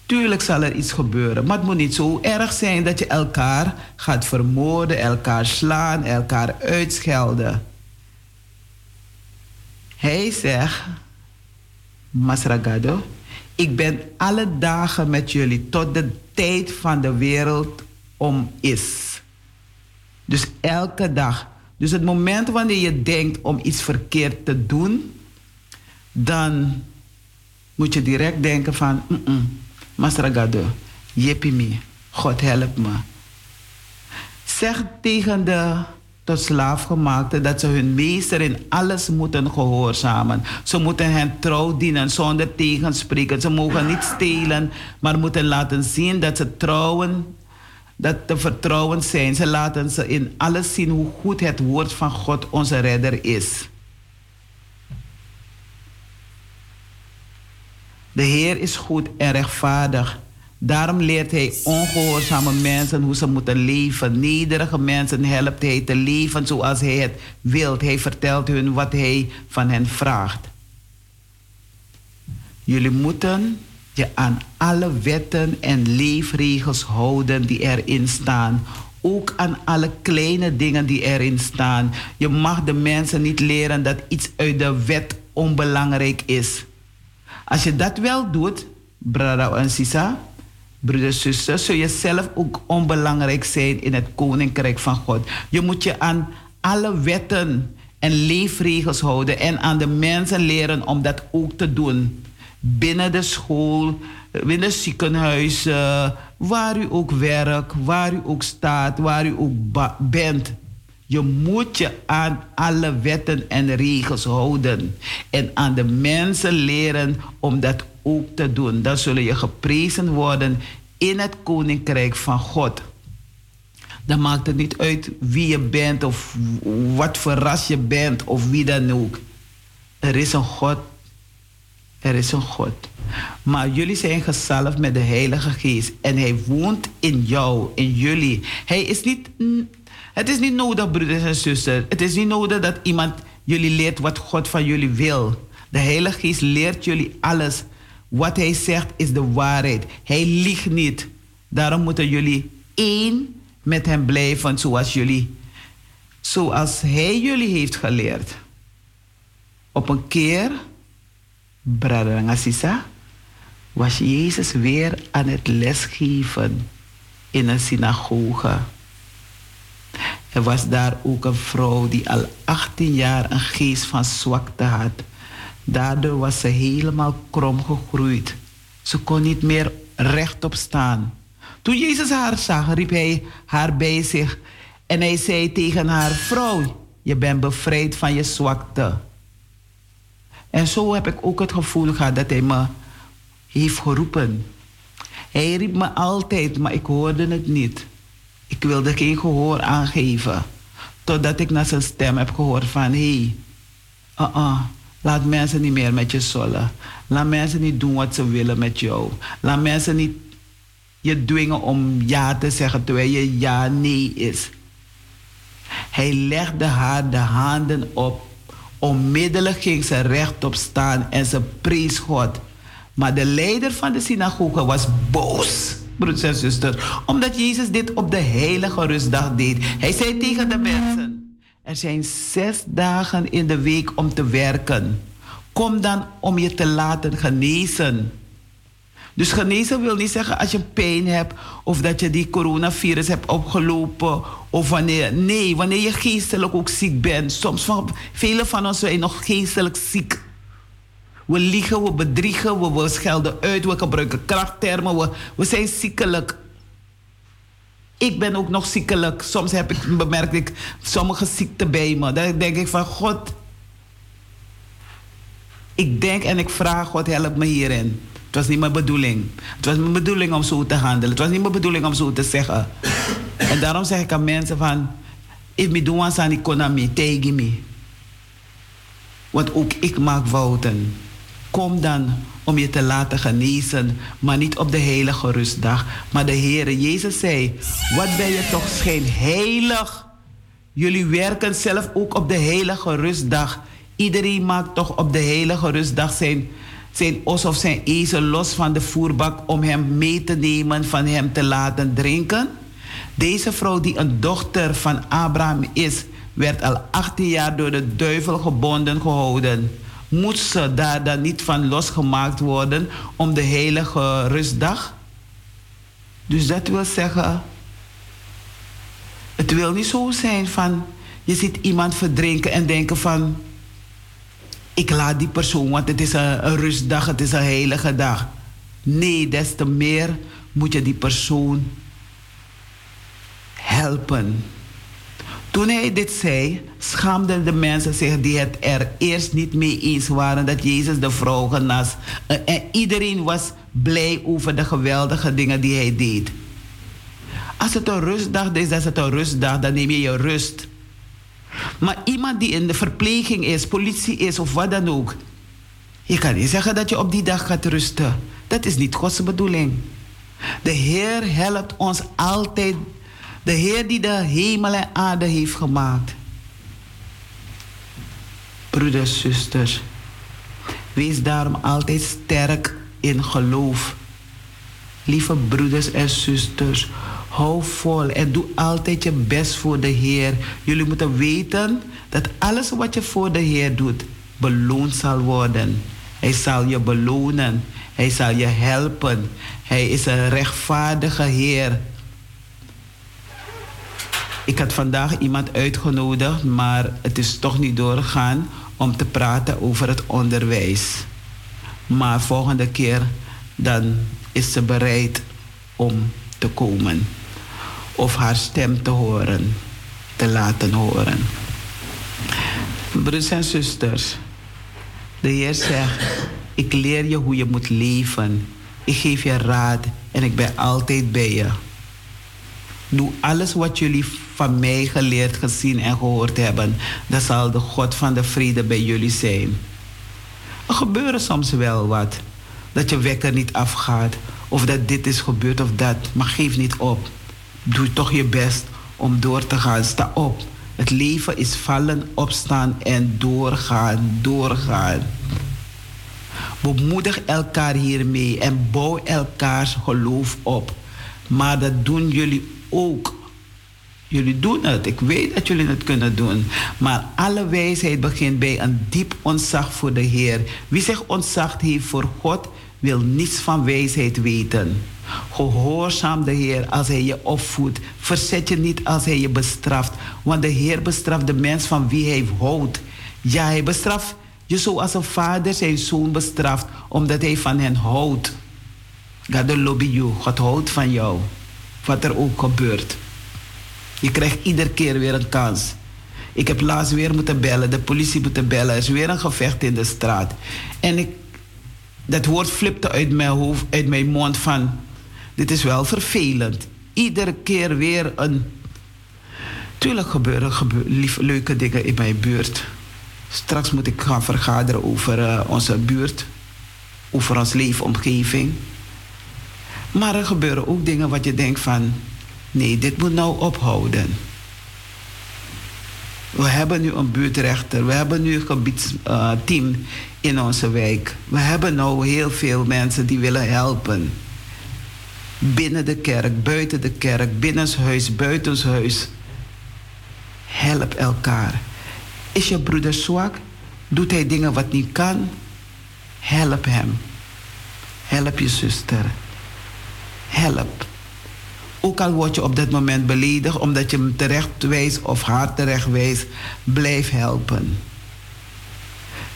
Tuurlijk zal er iets gebeuren, maar het moet niet zo erg zijn dat je elkaar gaat vermoorden, elkaar slaan, elkaar uitschelden. Hij zegt, Masragado, ik ben alle dagen met jullie tot de tijd van de wereld om is. Dus elke dag. Dus het moment wanneer je denkt om iets verkeerd te doen, dan moet je direct denken van, mm jeppie me, God help me. Zeg tegen de tot slaafgemaakte dat ze hun meester in alles moeten gehoorzamen. Ze moeten hen trouw dienen zonder tegenspreken. Ze mogen niet stelen, maar moeten laten zien dat ze trouwen, dat te vertrouwen zijn. Ze laten ze in alles zien hoe goed het woord van God onze redder is. De Heer is goed en rechtvaardig. Daarom leert hij ongehoorzame mensen hoe ze moeten leven. Nederige mensen helpt hij te leven zoals hij het wil. Hij vertelt hun wat hij van hen vraagt. Jullie moeten je aan alle wetten en leefregels houden die erin staan. Ook aan alle kleine dingen die erin staan. Je mag de mensen niet leren dat iets uit de wet onbelangrijk is. Als je dat wel doet, brada en sisa, broeders en zusters, zul je zelf ook onbelangrijk zijn in het koninkrijk van God. Je moet je aan alle wetten en leefregels houden en aan de mensen leren om dat ook te doen. Binnen de school, binnen ziekenhuizen, waar u ook werkt, waar u ook staat, waar u ook bent. Je moet je aan alle wetten en regels houden. En aan de mensen leren om dat ook te doen. Dan zullen je geprezen worden in het koninkrijk van God. Dan maakt het niet uit wie je bent of wat voor ras je bent of wie dan ook. Er is een God. Er is een God. Maar jullie zijn gezalfd met de Heilige Geest. En Hij woont in jou, in jullie. Hij is niet het is niet nodig, broeders en zusters. Het is niet nodig dat iemand jullie leert wat God van jullie wil. De Heilige Geest leert jullie alles. Wat Hij zegt is de waarheid. Hij liegt niet. Daarom moeten jullie één met Hem blijven zoals jullie. Zoals Hij jullie heeft geleerd. Op een keer, brother Ngassisa, was Jezus weer aan het lesgeven in een synagoge. Er was daar ook een vrouw die al 18 jaar een geest van zwakte had. Daardoor was ze helemaal krom gegroeid. Ze kon niet meer rechtop staan. Toen Jezus haar zag, riep hij haar bij zich en hij zei tegen haar: Vrouw, je bent bevrijd van je zwakte. En zo heb ik ook het gevoel gehad dat hij me heeft geroepen. Hij riep me altijd, maar ik hoorde het niet. Ik wilde geen gehoor aangeven. Totdat ik naar zijn stem heb gehoord van... hé, hey, uh laat mensen niet meer met je zullen. Laat mensen niet doen wat ze willen met jou. Laat mensen niet je dwingen om ja te zeggen terwijl je ja nee is. Hij legde haar de handen op. Onmiddellijk ging ze rechtop staan en ze prees God. Maar de leider van de synagoge was boos broeders en zusters. Omdat Jezus dit op de heilige rustdag deed. Hij zei tegen de mensen: Er zijn zes dagen in de week om te werken. Kom dan om je te laten genezen. Dus genezen wil niet zeggen als je pijn hebt of dat je die coronavirus hebt opgelopen of wanneer. Nee, wanneer je geestelijk ook ziek bent. Soms van velen van ons zijn nog geestelijk ziek. We liegen, we bedriegen, we, we schelden uit, we gebruiken krachttermen, we, we zijn ziekelijk. Ik ben ook nog ziekelijk. Soms heb ik, bemerk ik sommige ziekten bij me. Dan denk ik van God. Ik denk en ik vraag God, help me hierin. Het was niet mijn bedoeling. Het was mijn bedoeling om zo te handelen. Het was niet mijn bedoeling om zo te zeggen. En daarom zeg ik aan mensen van... If me do aan economie, tegen me. Want ook ik maak fouten. Kom dan om je te laten genezen, maar niet op de heilige rustdag. Maar de Heere Jezus zei, wat ben je toch schijn heilig. Jullie werken zelf ook op de heilige rustdag. Iedereen maakt toch op de heilige rustdag zijn, zijn os of zijn ezel los van de voerbak om hem mee te nemen, van hem te laten drinken. Deze vrouw die een dochter van Abraham is, werd al 18 jaar door de duivel gebonden gehouden moet ze daar dan niet van losgemaakt worden om de heilige rustdag? Dus dat wil zeggen, Het wil niet zo zijn van je ziet iemand verdrinken en denken van ik laat die persoon, want het is een, een rustdag, het is een heilige dag. Nee, des te meer moet je die persoon helpen. Toen hij dit zei, schaamden de mensen zich die het er eerst niet mee eens waren dat Jezus de vrouw genas. En- En iedereen was blij over de geweldige dingen die hij deed. Als het een rustdag is, is het een rustdag, dan neem je je rust. Maar iemand die in de verpleging is, politie is of wat dan ook. Je kan niet zeggen dat je op die dag gaat rusten. Dat is niet Gods bedoeling. De Heer helpt ons altijd. De Heer die de hemel en aarde heeft gemaakt. Broeders, zusters. Wees daarom altijd sterk in geloof. Lieve broeders en zusters, hou vol en doe altijd je best voor de Heer. Jullie moeten weten dat alles wat je voor de Heer doet, beloond zal worden. Hij zal je belonen. Hij zal je helpen. Hij is een rechtvaardige Heer. Ik had vandaag iemand uitgenodigd, maar het is toch niet doorgegaan om te praten over het onderwijs. Maar volgende keer dan is ze bereid om te komen of haar stem te horen, te laten horen. Broers en zusters, de Heer zegt: Ik leer je hoe je moet leven. Ik geef je raad en ik ben altijd bij je. Doe alles wat jullie van mij geleerd, gezien en gehoord hebben. Dan zal de God van de vrede bij jullie zijn. Er gebeuren soms wel wat. Dat je wekker niet afgaat. Of dat dit is gebeurd of dat. Maar geef niet op. Doe toch je best om door te gaan. Sta op. Het leven is vallen, opstaan en doorgaan, doorgaan. Bemoedig elkaar hiermee en bouw elkaars geloof op. Maar dat doen jullie ook. Jullie doen het. Ik weet dat jullie het kunnen doen. Maar alle wijsheid begint bij een diep ontzag voor de Heer. Wie zich ontzag heeft voor God, wil niets van wijsheid weten. Gehoorzaam de Heer als Hij je opvoedt. Verzet je niet als Hij je bestraft. Want de Heer bestraft de mens van wie Hij houdt. Ja, Hij bestraft je zoals een vader zijn zoon bestraft, omdat Hij van hen houdt. God lobby you. God houdt van jou. Wat er ook gebeurt. Je krijgt iedere keer weer een kans. Ik heb laatst weer moeten bellen, de politie moeten bellen. Er is weer een gevecht in de straat. En ik, dat woord flipte uit mijn hoofd, uit mijn mond van... Dit is wel vervelend. Iedere keer weer een... Tuurlijk gebeuren gebeur, lief, leuke dingen in mijn buurt. Straks moet ik gaan vergaderen over eh, onze buurt. Over ons leefomgeving. Maar er gebeuren ook dingen wat je denkt van... Nee, dit moet nou ophouden. We hebben nu een buurtrechter. We hebben nu een gebiedsteam in onze wijk. We hebben nou heel veel mensen die willen helpen. Binnen de kerk, buiten de kerk, binnenshuis, buitenshuis. Help elkaar. Is je broeder zwak? Doet hij dingen wat niet kan? Help hem. Help je zuster. Help. Ook al word je op dat moment beledigd omdat je hem terecht wijst of haar terecht wijst, blijf helpen.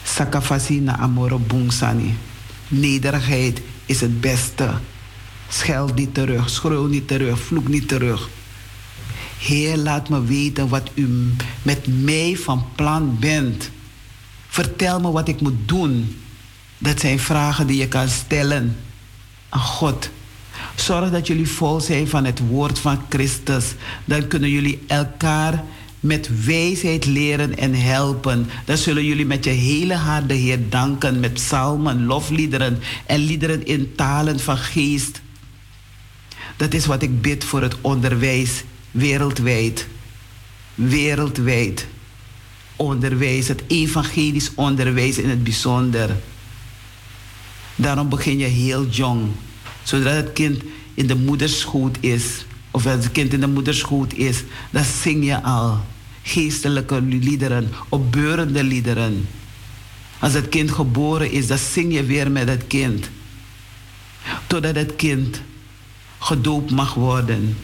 Sakafasi na amoro bungsani. Nederigheid is het beste. Scheld niet terug, schreeuw niet terug, vloek niet terug. Heer, laat me weten wat u met mij van plan bent. Vertel me wat ik moet doen. Dat zijn vragen die je kan stellen aan God. Zorg dat jullie vol zijn van het woord van Christus. Dan kunnen jullie elkaar met wijsheid leren en helpen. Dan zullen jullie met je hele hart de Heer danken met psalmen, lofliederen en liederen in talen van geest. Dat is wat ik bid voor het onderwijs wereldwijd. Wereldwijd. Onderwijs, het evangelisch onderwijs in het bijzonder. Daarom begin je heel jong. Zodra het kind in de moederschoot is, of als het kind in de moederschoot is, dan zing je al geestelijke liederen, opbeurende liederen. Als het kind geboren is, dan zing je weer met het kind. Totdat het kind gedoopt mag worden.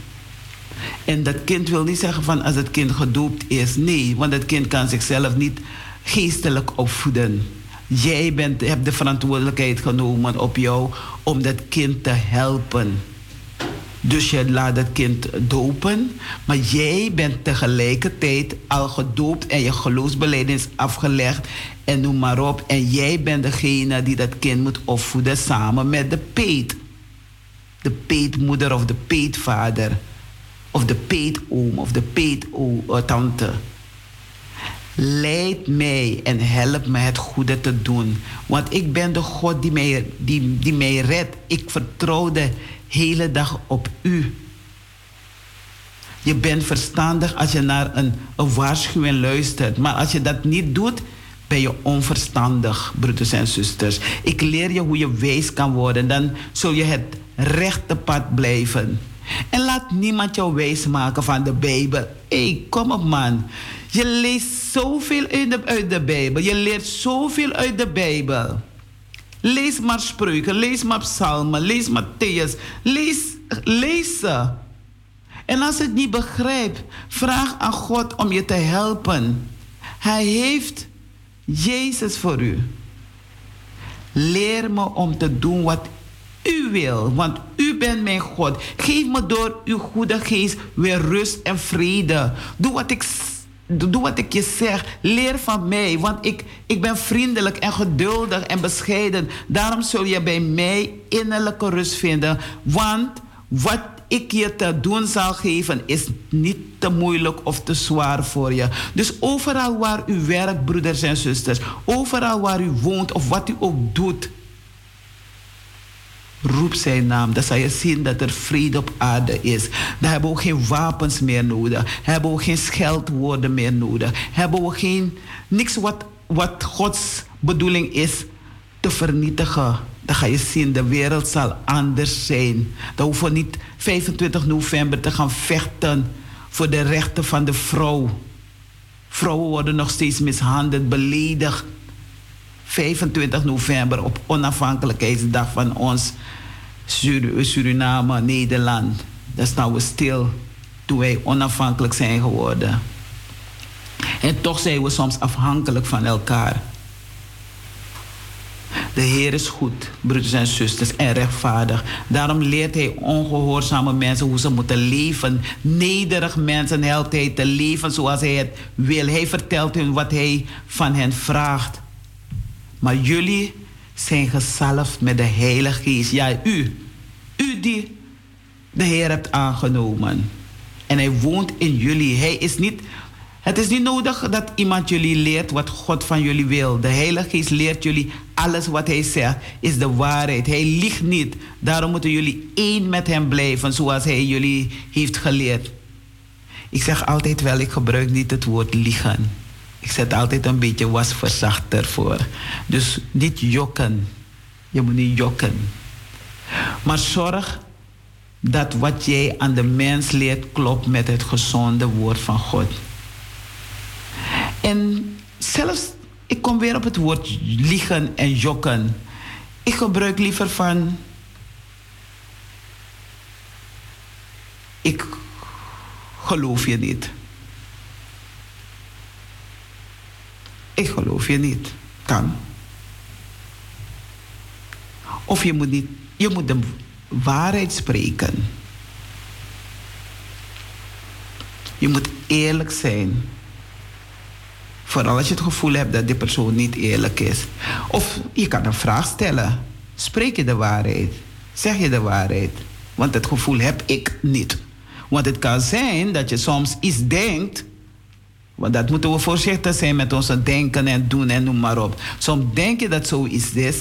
En dat kind wil niet zeggen van als het kind gedoopt is. Nee, want het kind kan zichzelf niet geestelijk opvoeden. Jij bent, hebt de verantwoordelijkheid genomen op jou om dat kind te helpen. Dus je laat het kind dopen, maar jij bent tegelijkertijd al gedoopt en je geloofsbeleid is afgelegd en noem maar op. En jij bent degene die dat kind moet opvoeden samen met de peet. De peetmoeder of de peetvader. Of de peetoom of de peettante. Leid mij en help me het goede te doen. Want ik ben de God die mij, die, die mij redt. Ik vertrouw de hele dag op u. Je bent verstandig als je naar een, een waarschuwing luistert. Maar als je dat niet doet, ben je onverstandig, broeders en zusters. Ik leer je hoe je wijs kan worden. Dan zul je het rechte pad blijven. En laat niemand jou wijs maken van de Bijbel. Hé, kom op man. Je leest zoveel uit de, uit de Bijbel. Je leert zoveel uit de Bijbel. Lees maar spreuken, lees maar psalmen, lees Matthäus. Lees, lees ze. En als je het niet begrijpt, vraag aan God om je te helpen. Hij heeft Jezus voor u. Leer me om te doen wat u wil, want u bent mijn God. Geef me door uw goede geest weer rust en vrede. Doe wat ik, doe wat ik je zeg. Leer van mij, want ik, ik ben vriendelijk en geduldig en bescheiden. Daarom zul je bij mij innerlijke rust vinden. Want wat ik je te doen zal geven is niet te moeilijk of te zwaar voor je. Dus overal waar u werkt, broeders en zusters, overal waar u woont of wat u ook doet, roep zijn naam. Dan zal je zien dat er vrede op aarde is. Dan hebben we geen wapens meer nodig. Hebben we geen scheldwoorden meer nodig. Hebben we geen, niks wat, wat Gods bedoeling is te vernietigen. Dan ga je zien, de wereld zal anders zijn. Dan hoeven we niet 25 november te gaan vechten voor de rechten van de vrouw. Vrouwen worden nog steeds mishandeld, beledigd. 25 november op onafhankelijkheidsdag van ons Sur Suriname, Nederland. Daar staan we stil toen wij onafhankelijk zijn geworden. En toch zijn we soms afhankelijk van elkaar. De Heer is goed, broeders en zusters, en rechtvaardig. Daarom leert Hij ongehoorzame mensen hoe ze moeten leven. Nederig mensen helpt Hij te leven zoals Hij het wil. Hij vertelt hun wat Hij van hen vraagt. Maar jullie zijn gezalfd met de Heilige Geest. Ja, u. U die de Heer hebt aangenomen. En Hij woont in jullie. Hij is niet, het is niet nodig dat iemand jullie leert wat God van jullie wil. De Heilige Geest leert jullie alles wat Hij zegt, is de waarheid. Hij liegt niet. Daarom moeten jullie één met Hem blijven, zoals Hij jullie heeft geleerd. Ik zeg altijd wel, ik gebruik niet het woord liegen. Ik zet altijd een beetje wasverzachter voor. Dus niet jokken. Je moet niet jokken. Maar zorg dat wat jij aan de mens leert klopt met het gezonde woord van God. En zelfs, ik kom weer op het woord liegen en jokken. Ik gebruik liever van. Ik geloof je niet. Geloof je niet. Kan. Of je moet, niet, je moet de waarheid spreken. Je moet eerlijk zijn. Vooral als je het gevoel hebt dat die persoon niet eerlijk is. Of je kan een vraag stellen. Spreek je de waarheid? Zeg je de waarheid? Want het gevoel heb ik niet. Want het kan zijn dat je soms iets denkt want dat moeten we voorzichtig zijn met onze denken en doen en noem maar op. Soms denk je dat zoiets is.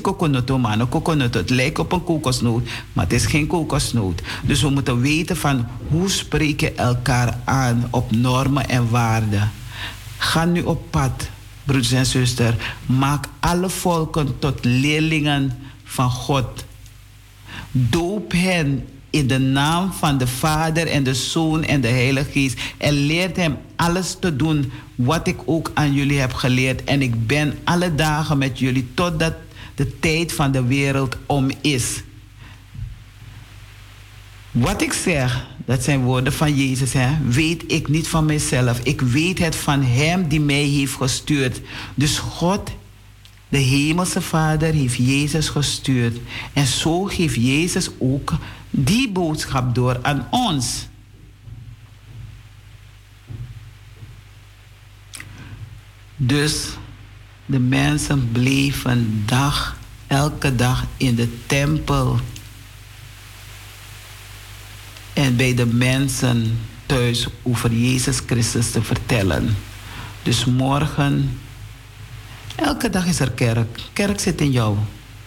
Kokonoto, mano kokonoto. Het lijkt op een kokosnoot, maar het is geen kokosnoot. Dus we moeten weten van hoe spreken elkaar aan op normen en waarden. Ga nu op pad, broeders en zusters. Maak alle volken tot leerlingen van God. Doop hen in de naam van de Vader en de Zoon en de Heilige Geest. En leert hem alles te doen wat ik ook aan jullie heb geleerd. En ik ben alle dagen met jullie totdat de tijd van de wereld om is. Wat ik zeg, dat zijn woorden van Jezus, hè? weet ik niet van mezelf. Ik weet het van Hem die mij heeft gestuurd. Dus God, de Hemelse Vader, heeft Jezus gestuurd. En zo geeft Jezus ook die boodschap door aan ons. Dus de mensen bleven dag, elke dag in de tempel. En bij de mensen thuis over Jezus Christus te vertellen. Dus morgen, elke dag is er kerk. Kerk zit in jou.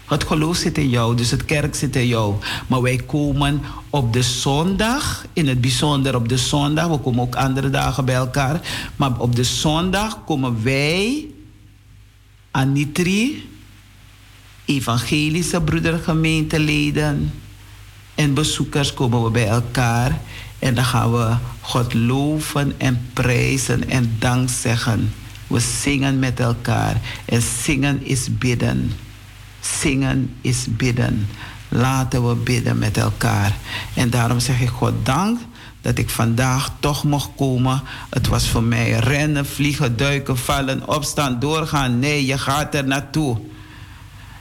Het geloof zit in jou, dus het kerk zit in jou. Maar wij komen op de zondag, in het bijzonder op de zondag, we komen ook andere dagen bij elkaar. Maar op de zondag komen wij, Anitri, evangelische broedergemeenteleden en bezoekers komen we bij elkaar. En dan gaan we God loven en prijzen en dank zeggen. We zingen met elkaar. En zingen is bidden. Zingen is bidden. Laten we bidden met elkaar. En daarom zeg ik God dank dat ik vandaag toch mocht komen. Het was voor mij rennen, vliegen, duiken, vallen, opstaan, doorgaan. Nee, je gaat er naartoe.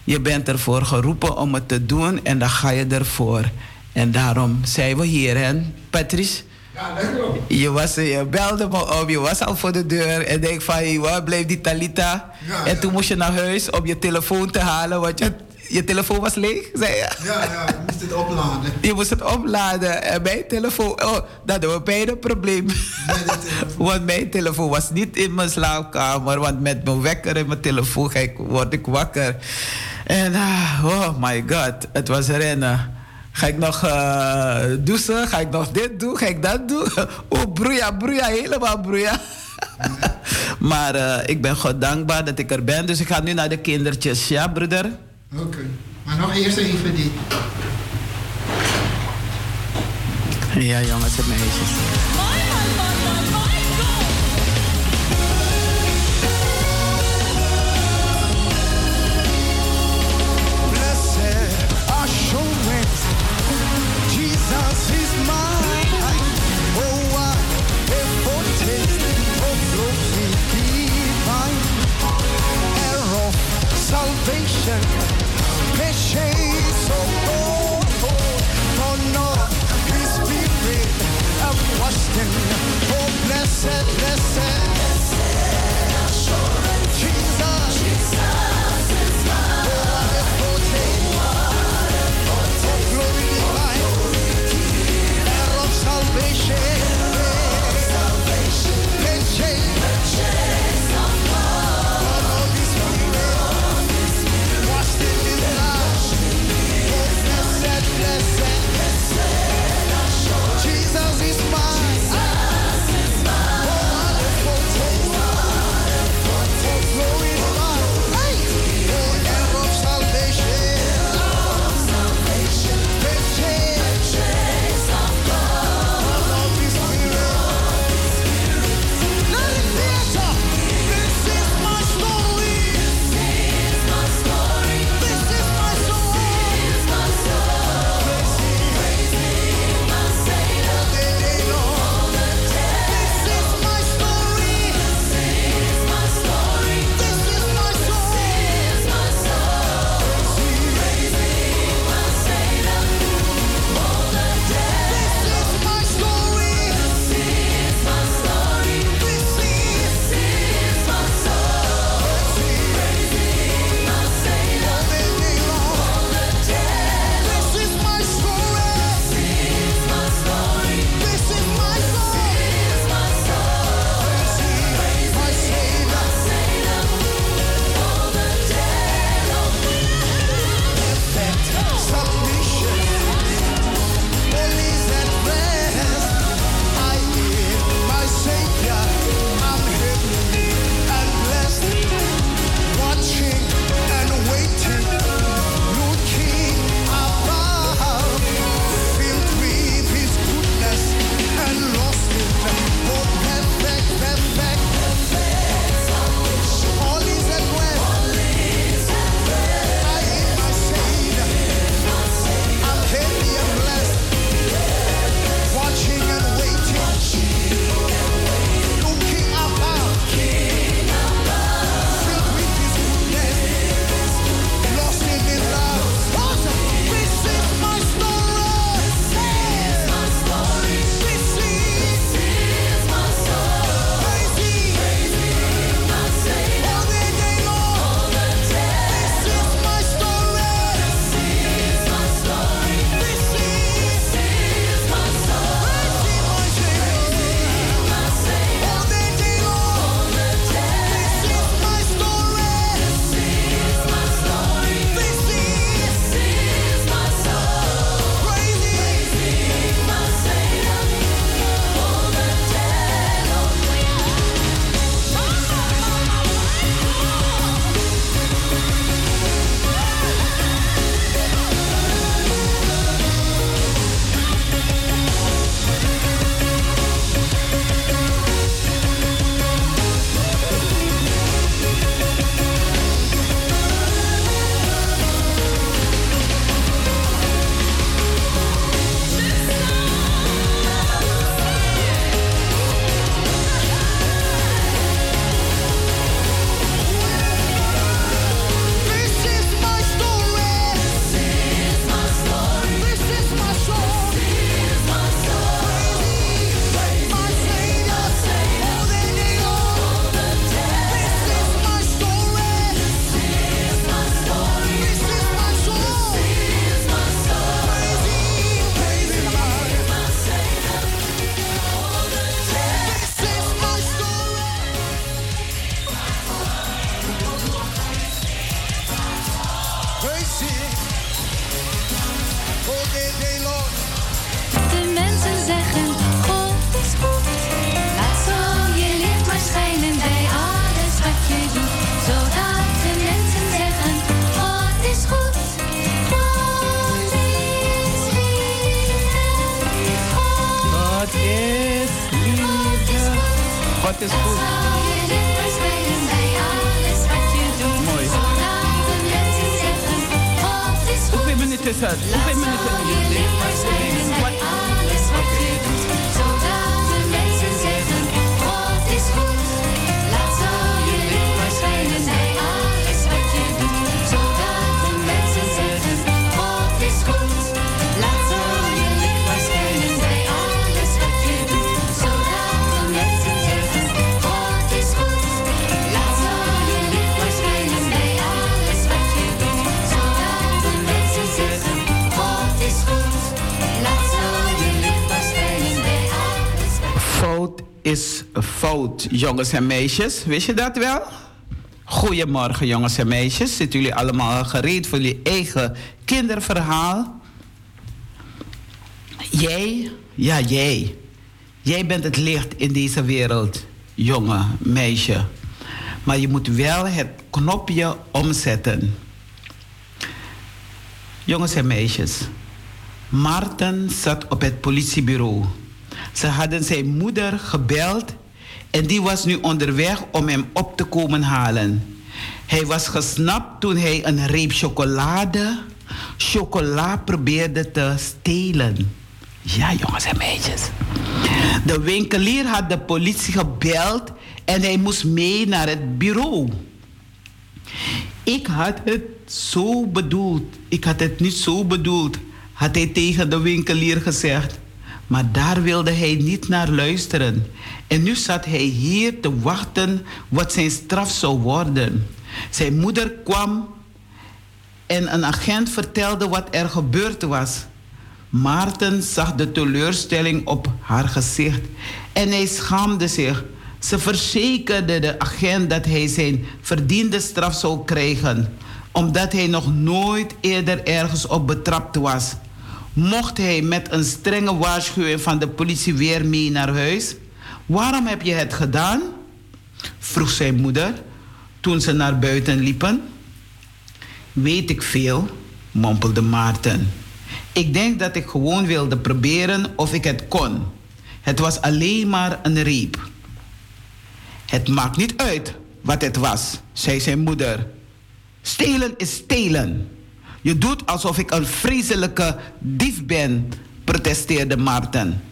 Je bent ervoor geroepen om het te doen en dan ga je ervoor. En daarom zijn we hier, hè, Patrice? Je, was, je belde me op, je was al voor de deur en denk van, waar blijft die Talita? Ja, en toen moest je naar huis om je telefoon te halen, want je, je telefoon was leeg, zei je. Ja, ja, ik moest het opladen. Je moest het opladen en mijn telefoon, oh, dat hadden we beide een probleem. *laughs* Want mijn telefoon was niet in mijn slaapkamer, want met mijn wekker en mijn telefoon word ik wakker. En ah, oh my god, het was rennen. Ga ik nog eh douchen? Ga ik nog dit doen? Ga ik dat doen? *laughs* Oh, broeia, broeia, helemaal broeia. *laughs* maar eh, ik ben God dankbaar dat ik er ben. Dus ik ga nu naar de kindertjes. Ja, broeder? Oké. Maar nog eerst even dit. Ja, jongens en meisjes. said jongens en meisjes. Wist je dat wel? Goedemorgen, jongens en meisjes. Zitten jullie allemaal gereed voor jullie eigen kinderverhaal? Jij, ja jij. Jij bent het licht in deze wereld, jongen, meisje. Maar je moet wel het knopje omzetten. Jongens en meisjes. Maarten zat op het politiebureau. Ze hadden zijn moeder gebeld en die was nu onderweg om hem op te komen halen. Hij was gesnapt toen hij een reep chocolade, chocola probeerde te stelen. Ja, jongens en meisjes. De winkelier had de politie gebeld en hij moest mee naar het bureau. Ik had het zo bedoeld. Ik had het niet zo bedoeld, had hij tegen de winkelier gezegd. Maar daar wilde hij niet naar luisteren. En nu zat hij hier te wachten wat zijn straf zou worden. Zijn moeder kwam en een agent vertelde wat er gebeurd was. Maarten zag de teleurstelling op haar gezicht en hij schaamde zich. Ze verzekerde de agent dat hij zijn verdiende straf zou krijgen, omdat hij nog nooit eerder ergens op betrapt was. Mocht hij met een strenge waarschuwing van de politie weer mee naar huis? Waarom heb je het gedaan? vroeg zijn moeder toen ze naar buiten liepen. Weet ik veel, mompelde Maarten. Ik denk dat ik gewoon wilde proberen of ik het kon. Het was alleen maar een reep. Het maakt niet uit wat het was, zei zijn moeder. Stelen is stelen. Je doet alsof ik een vreselijke dief ben, protesteerde Maarten.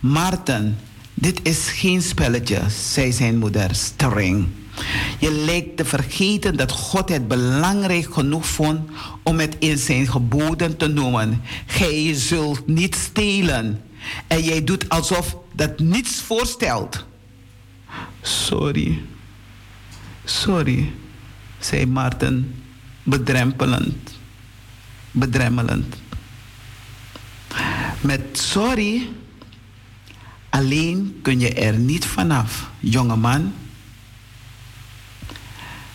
Maarten, dit is geen spelletje, zei zijn moeder streng. Je lijkt te vergeten dat God het belangrijk genoeg vond om het in zijn geboden te noemen. Gij zult niet stelen. En jij doet alsof dat niets voorstelt. Sorry. Sorry, zei Maarten bedrempelend. Bedremmelend. Met sorry alleen kun je er niet vanaf, jongeman.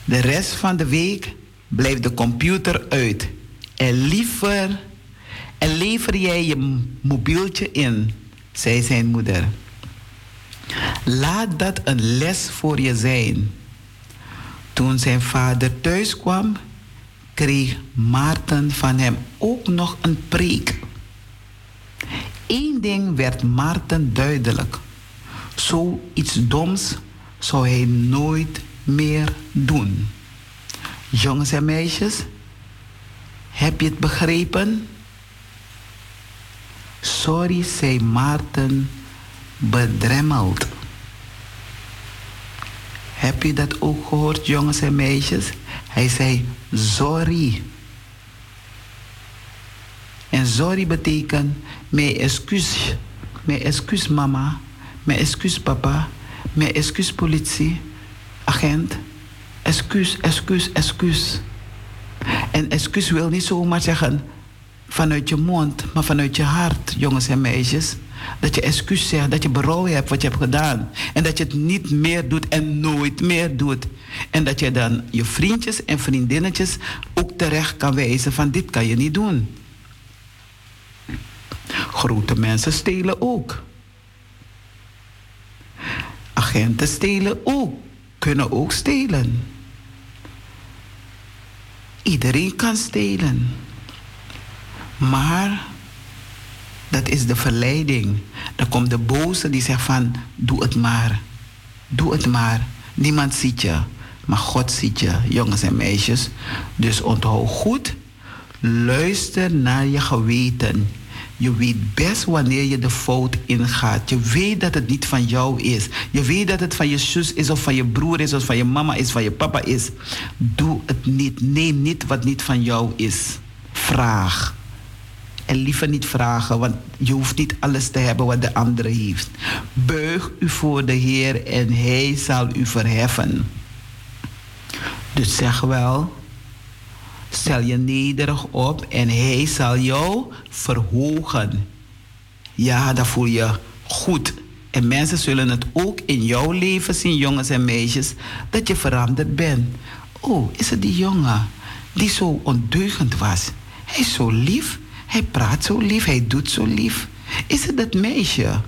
De rest van de week blijft de computer uit. En liever en lever jij je mobieltje in, zei zijn moeder. Laat dat een les voor je zijn. Toen zijn vader thuis kwam, kreeg Maarten van hem ook nog een preek. Eén ding werd Maarten duidelijk. Zoiets doms zou hij nooit meer doen. Jongens en meisjes, heb je het begrepen? Sorry, zei Maarten bedremmeld. Heb je dat ook gehoord, jongens en meisjes? Hij zei sorry. En sorry betekent mijn excuus. Mijn excuus mama. Mijn excuus papa. Mijn excuus politie. Agent. Excuus, excuus, excuus. En excuus wil niet zomaar zeggen vanuit je mond, maar vanuit je hart, jongens en meisjes. Dat je excuus zegt, dat je berouw hebt wat je hebt gedaan. En dat je het niet meer doet en nooit meer doet. En dat je dan je vriendjes en vriendinnetjes ook terecht kan wijzen van dit kan je niet doen. Grote mensen stelen ook. Agenten stelen ook, kunnen ook stelen. Iedereen kan stelen. Maar dat is de verleiding. Dan komt de boze die zegt van doe het maar. Doe het maar. Niemand ziet je, maar God ziet je, jongens en meisjes. Dus onthoud goed, luister naar je geweten. Je weet best wanneer je de fout ingaat. Je weet dat het niet van jou is. Je weet dat het van je zus is, of van je broer is, of van je mama is, van je papa is. Doe het niet. Neem niet wat niet van jou is. Vraag. En liever niet vragen, want je hoeft niet alles te hebben wat de andere heeft. Buig u voor de Heer en Hij zal u verheffen. Dus zeg wel, stel je nederig op en Hij zal jou verhogen. Ja, dan voel je goed. En mensen zullen het ook in jouw leven zien, jongens en meisjes, dat je veranderd bent. Oh, is het die jongen die zo ondeugend was? Hij is zo lief, hij praat zo lief, hij doet zo lief. Is het dat meisje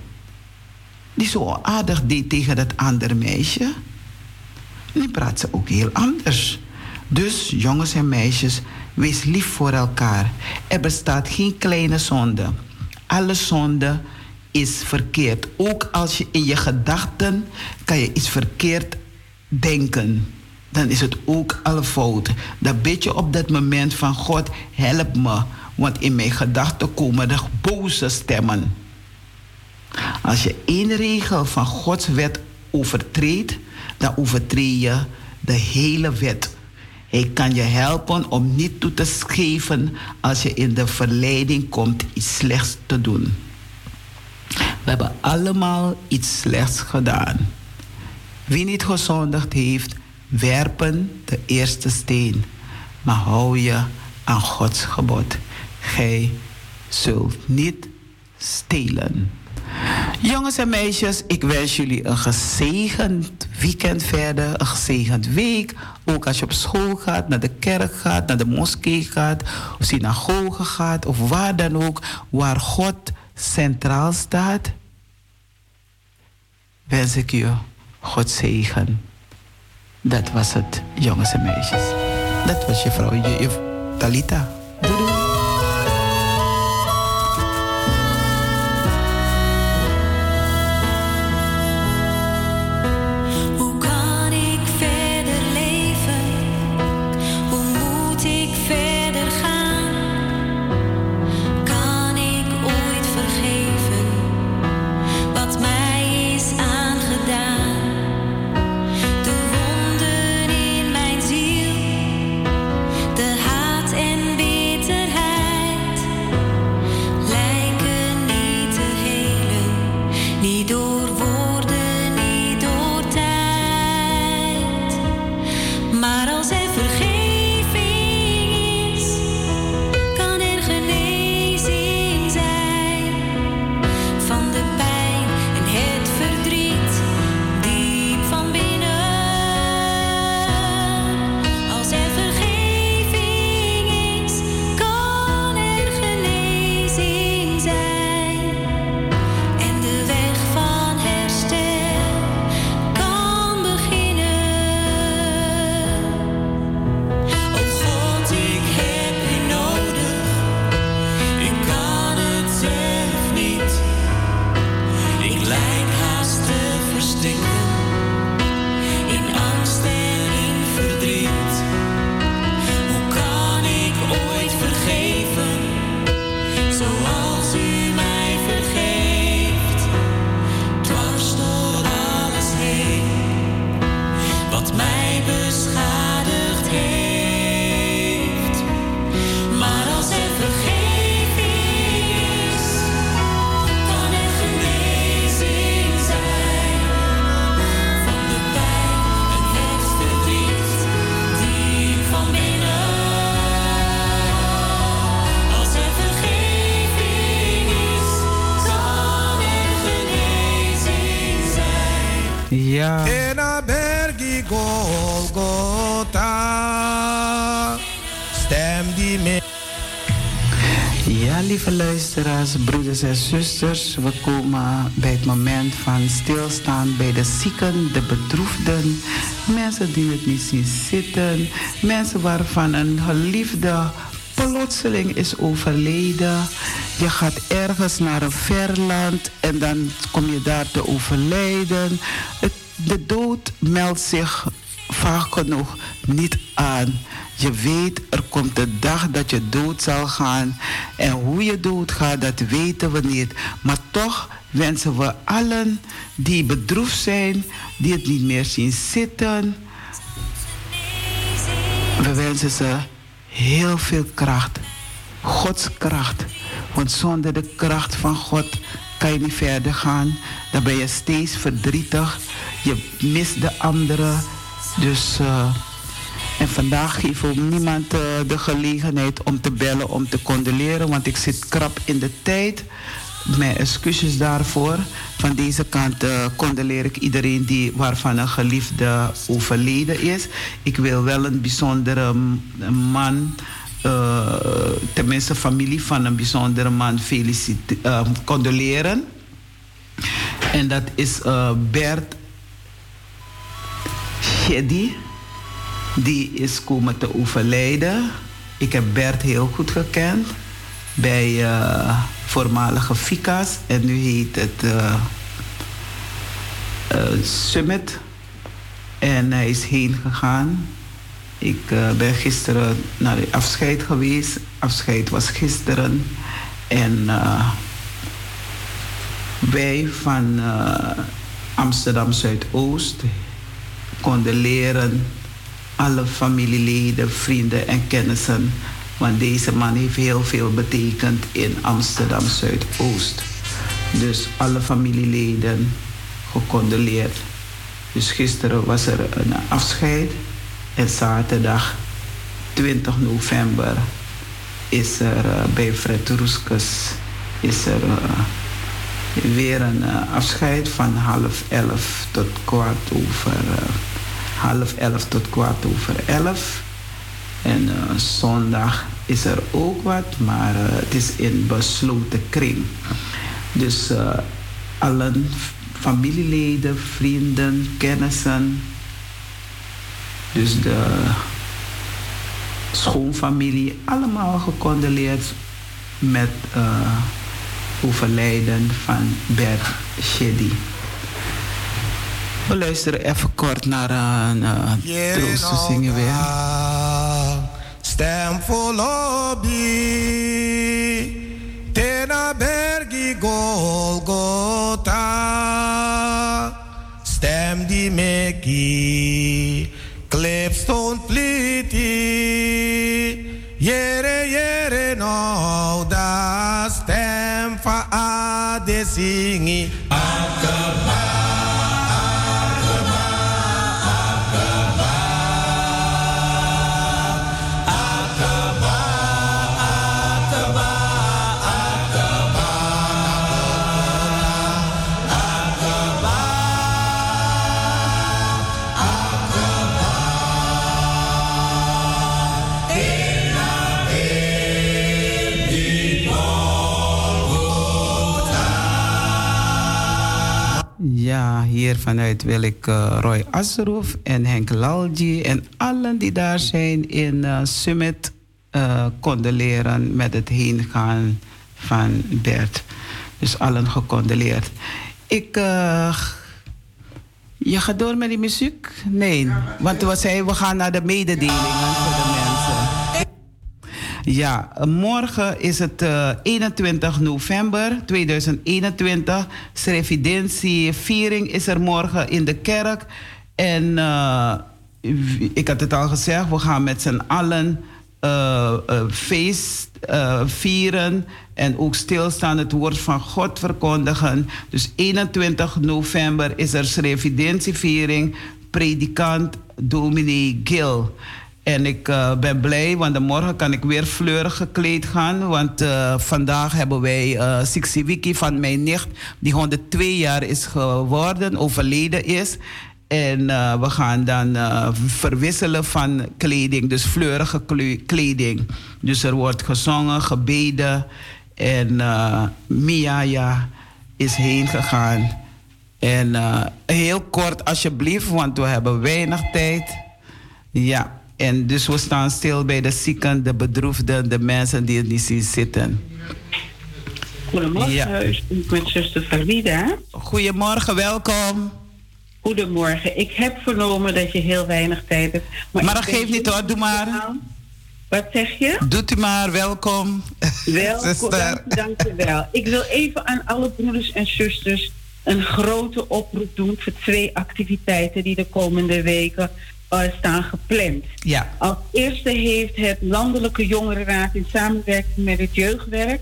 die zo aardig deed tegen dat andere meisje? Nu praat ze ook heel anders. Dus jongens en meisjes, wees lief voor elkaar. Er bestaat geen kleine zonde. Alle zonde is verkeerd. Ook als je in je gedachten kan je iets verkeerd denken. Dan is het ook al fout. Dan bid je op dat moment van God, help me. Want in mijn gedachten komen er boze stemmen. Als je één regel van Gods wet overtreedt, dan overtreed je de hele wet. Hij kan je helpen om niet toe te geven als je in de verleiding komt iets slechts te doen. We hebben allemaal iets slechts gedaan. Wie niet gezondigd heeft, werpen de eerste steen. Maar hou je aan Gods gebod. Gij zult niet stelen. Jongens en meisjes, ik wens jullie een gezegend weekend verder, een gezegend week. Ook als je op school gaat, naar de kerk gaat, naar de moskee gaat, of synagoge gaat, of waar dan ook, waar God centraal staat, wens ik je God zegen. Dat was het, jongens en meisjes. Dat was je vrouw, je, Talita. Zusters, we komen bij het moment van stilstaan bij de zieken, de bedroefden, mensen die het niet zien zitten, mensen waarvan een geliefde plotseling is overleden. Je gaat ergens naar een ver land en dan kom je daar te overlijden. De dood meldt zich vaak genoeg niet aan. Je weet, komt de dag dat je dood zal gaan. En hoe je doodgaat, dat weten we niet. Maar toch wensen we allen die bedroefd zijn, die het niet meer zien zitten. We wensen ze heel veel kracht. Gods kracht. Want zonder de kracht van God kan je niet verder gaan. Dan ben je steeds verdrietig. Je mist de anderen. Dus, eh, en vandaag geven we niemand eh, de gelegenheid om te bellen, om te condoleren. Want ik zit krap in de tijd. Mijn excuses daarvoor. Van deze kant uh, condoleer ik iedereen die, waarvan een geliefde overleden is. Ik wil wel een bijzondere man, uh, tenminste familie van een bijzondere man, felicite- uh, condoleren. En dat is Bert Sheddy. Die is komen te overlijden. Ik heb Bert heel goed gekend bij uh, voormalige FICA's en nu heet het uh, Summit. En hij is heen gegaan. Ik ben gisteren naar de afscheid geweest. Afscheid was gisteren. En wij van Amsterdam Zuidoost konden leren alle familieleden, vrienden en kennissen want deze man heeft heel veel betekend in Amsterdam Zuidoost. Dus alle familieleden gecondoleerd. Dus gisteren was er een afscheid. En zaterdag 20 november is er uh, bij Fred Roeskes is er uh, weer een uh, afscheid van half elf tot kwart over half elf tot kwart over elf. En uh, zondag is er ook wat, maar uh, het is in besloten kring. Dus uh, alle familieleden, vrienden, kennissen, dus de schoonfamilie, allemaal gecondoleerd met overlijden van Bert Sheddy. We luisteren even kort naar een uh, troost te zingen weer. Stem voor lobby, tena bergi Golgotha. Stem die meki, clipstone pliti. Jere jere no da stem fa ade singi. Hier vanuit wil ik uh, Roy Asroef en Henk Lalji en allen die daar zijn in uh, Summit condoleren met het heengaan van Bert. Dus allen gecondoleerd. Ik, je gaat door met die muziek? Nee, want we zeiden we gaan naar de mededelingen. Ja, morgen is het uh, 21 november 2021. Revidentieviering is er morgen in de kerk. En uh, ik had het al gezegd, we gaan met z'n allen uh, feest vieren. En ook stilstaan, het woord van God verkondigen. Dus 21 november is er revidentieviering. Predikant dominee Gil. En ik uh, ben blij, want morgen kan ik weer fleurig gekleed gaan. Want uh, vandaag hebben wij uh, Wiki van mijn nicht, die 102 jaar is geworden, overleden is. En we gaan dan verwisselen van kleding, dus fleurige kleding. Dus er wordt gezongen, gebeden. En Mia is heen gegaan. En heel kort alsjeblieft, want we hebben weinig tijd. Ja. En dus we staan stil bij de zieken, de bedroefden, de mensen die het niet zien zitten. Goedemorgen, ja. ik met zuster Farida. Goedemorgen, welkom. Goedemorgen. Ik heb vernomen dat je heel weinig tijd hebt. Maar, dat ben geeft niet hoor, doe maar. Wat zeg je? Doet u maar, welkom. Welkom, *laughs* dank, dank je wel. Ik wil even aan alle broeders en zusters een grote oproep doen voor twee activiteiten die de komende weken staan gepland. Ja. Als eerste heeft het Landelijke Jongerenraad in samenwerking met het jeugdwerk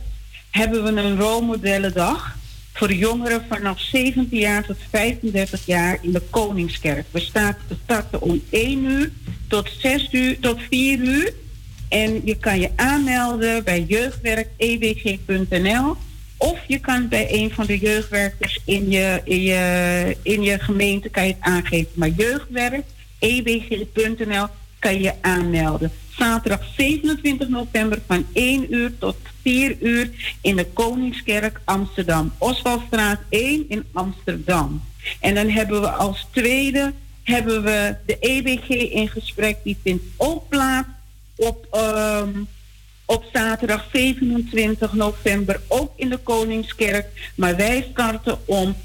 hebben we een rolmodellendag voor jongeren vanaf 17 jaar tot 35 jaar in de Koningskerk. We sta- we starten om 1 uur tot 6 uur tot 4 uur. En je kan je aanmelden bij jeugdwerk.ebg.nl of je kan bij een van de jeugdwerkers in je, in je, in je gemeente kan je het aangeven. Maar jeugdwerk, ebg.nl kan je aanmelden. Zaterdag 27 november van 1 uur tot 4 uur in de Koningskerk Amsterdam. Oswaldstraat 1 in Amsterdam. En dan hebben we als tweede hebben we de EBG in gesprek. Die vindt ook plaats op, ehm, op zaterdag 27 november ook in de Koningskerk. Maar wij starten om,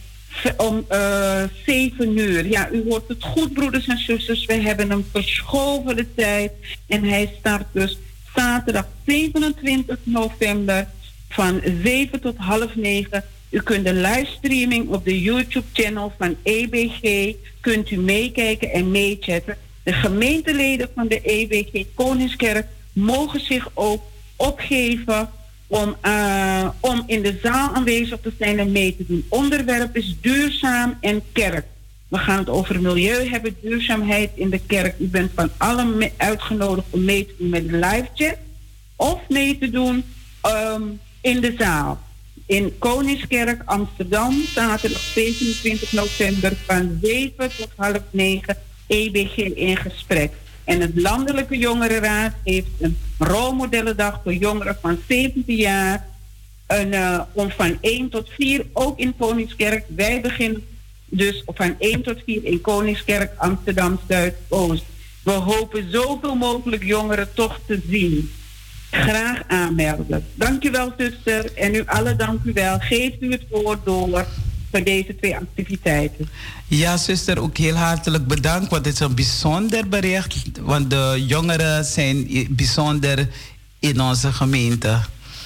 om eh 7 uur. Ja, u hoort het goed, broeders en zusters. We hebben hem verschoven de tijd. En hij start dus zaterdag 27 november van 7 tot half 9. U kunt de livestreaming op de YouTube-channel van EBG kunt u meekijken en meechatten. De gemeenteleden van de EBG Koningskerk mogen zich ook opgeven om, eh, om in de zaal aanwezig te zijn en mee te doen. Onderwerp is duurzaam en kerk. We gaan het over milieu hebben, duurzaamheid in de kerk. U bent van allen uitgenodigd om mee te doen met de live chat of mee te doen ehm, in de zaal. In Koningskerk Amsterdam, zaterdag 27 november van 7 tot half 9, EBG in gesprek. En het Landelijke Jongerenraad heeft een rolmodellendag voor jongeren van 17 jaar. Een, eh, om van 1 tot 4 ook in Koningskerk. Wij beginnen dus van 1 tot 4 in Koningskerk Amsterdam Zuidoost. We hopen zoveel mogelijk jongeren toch te zien. Graag aanmelden. Dank u wel, zuster. En u allen dank u wel. Geeft u het woord door voor deze twee activiteiten. Ja, zuster, ook heel hartelijk bedankt. Want het is een bijzonder bericht. Want de jongeren zijn bijzonder in onze gemeente.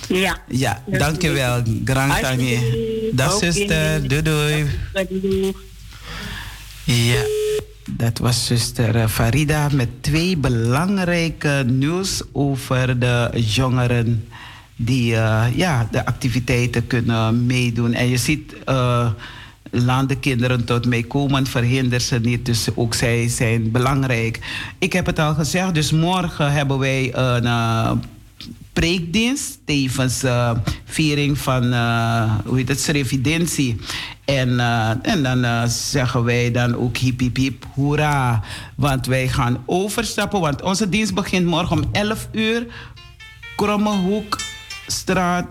Ja. Ja, dankjewel. Grand Tanje. Dag zuster. Doei doei. Ja, dat was zuster Farida met twee belangrijke nieuws over de jongeren die eh, ja, de activiteiten kunnen meedoen. En je ziet, eh laat de kinderen tot mij komen, verhinder ze niet. Dus ook zij zijn belangrijk. Ik heb het al gezegd, dus morgen hebben wij een eh, preekdienst, tevens eh, viering van, eh, hoe heet het. En, eh, en dan eh, zeggen wij dan ook hip hip hoera. Want wij gaan overstappen, want onze dienst begint morgen om 11 uur. Krommehoekstraat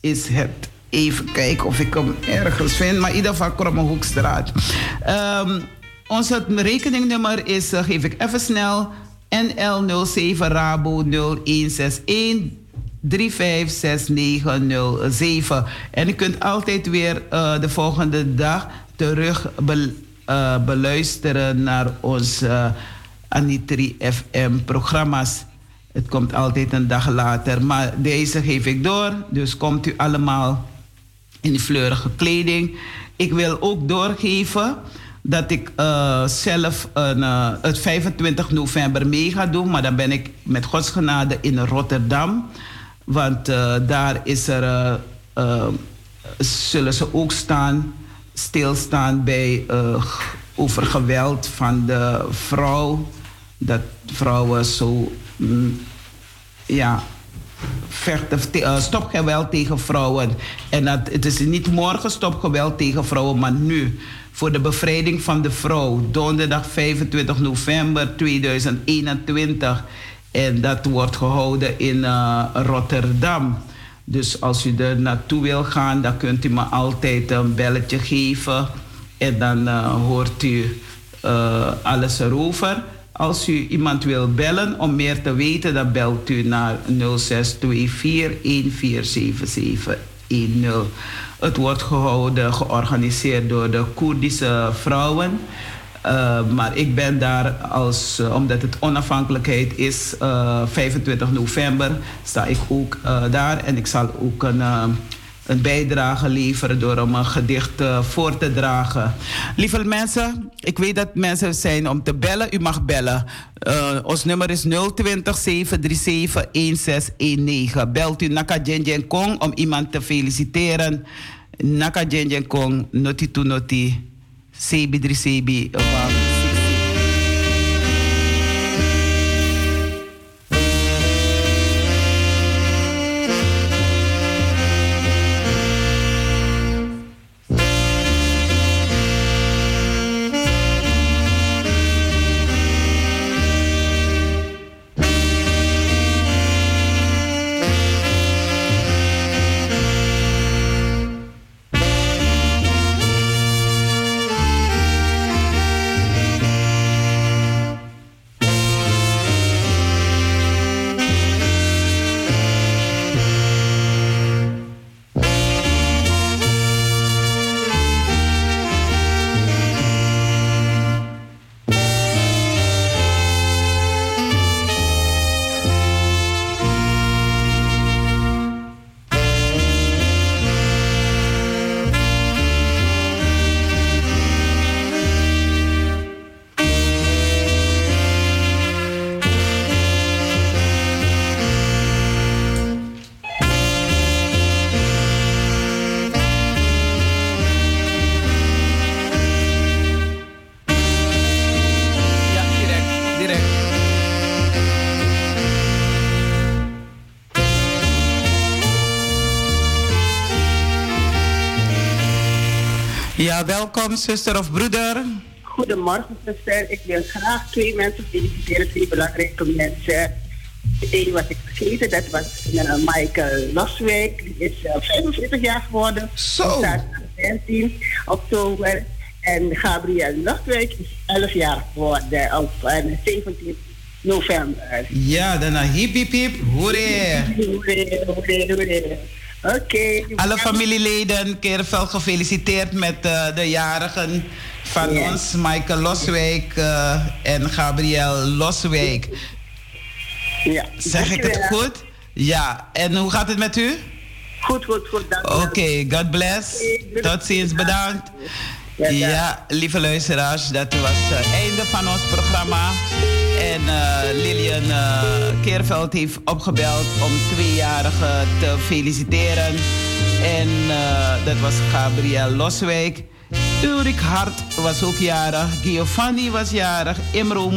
is het. Even kijken of ik hem ergens vind. Maar in ieder geval Krommehoekstraat. Ehm onze rekeningnummer is, eh, geef ik even snel, NL07 Rabo 0161 356907. En u kunt altijd weer eh, de volgende dag terug bel- eh, beluisteren naar onze Anitri FM programma's. Het komt altijd een dag later. Maar deze geef ik door. Dus komt u allemaal in fleurige kleding. Ik wil ook doorgeven dat ik eh, zelf een, eh, het 25 november mee ga doen. Maar dan ben ik met Gods genade in Rotterdam. Want eh, daar is er, zullen ze ook staan, stilstaan bij over geweld van de vrouw. Dat vrouwen zo ja, te- eh, stopgeweld tegen vrouwen. En dat, het is niet morgen stopgeweld tegen vrouwen, maar nu. Voor de bevrijding van de vrouw. Donderdag 25 november 2021. En dat wordt gehouden in eh, Rotterdam. Dus als u er naartoe wil gaan, dan kunt u me altijd een belletje geven. En dan eh, hoort u eh, alles erover. Als u iemand wil bellen om meer te weten, dan belt u naar 0624 1477 6610. Het wordt gehouden, georganiseerd door de Koerdische vrouwen. Uh, maar ik ben daar als, uh, omdat het onafhankelijkheid is, uh, 25 november, sta ik ook daar. En ik zal ook een, een bijdrage leveren door om een gedicht voor te dragen. Lieve mensen, ik weet dat mensen zijn om te bellen. U mag bellen. ons nummer is 020 737 1619. Belt u Naka Jen Kong om iemand te feliciteren. Naka Jen Kong, noti to noti. Sebi dri sebi welkom zuster of broeder. Goedemorgen zuster. Ik wil graag twee mensen feliciteren, twee belangrijke mensen. Eén wat ik vergeten, dat was uh, Michael Loswijk. Die is uh, 45 jaar geworden. Zo! 19 oktober. En Gabriel Loswijk is 11 jaar geworden op uh, 17 november. Ja, daarna hip hip hip, hoeré. Hoeré, hoeré, hoeré. Oké. Okay. Alle familieleden, veel gefeliciteerd met uh, de jarigen van yes. ons, Michael Loswijk uh, en Gabriel Loswijk. Ja. Zeg ik het goed? Ja. En hoe gaat het met u? Goed, goed, goed. Oké, okay, God bless. Tot ziens, bedankt. Ja, lieve luisteraars, dat was het uh, einde van ons programma. En uh, Lilian uh, Keerveld heeft opgebeld om tweejarigen te feliciteren. En dat was Gabriel Loswijk. Ulrik Hart was ook jarig. Giovanni was jarig. Imro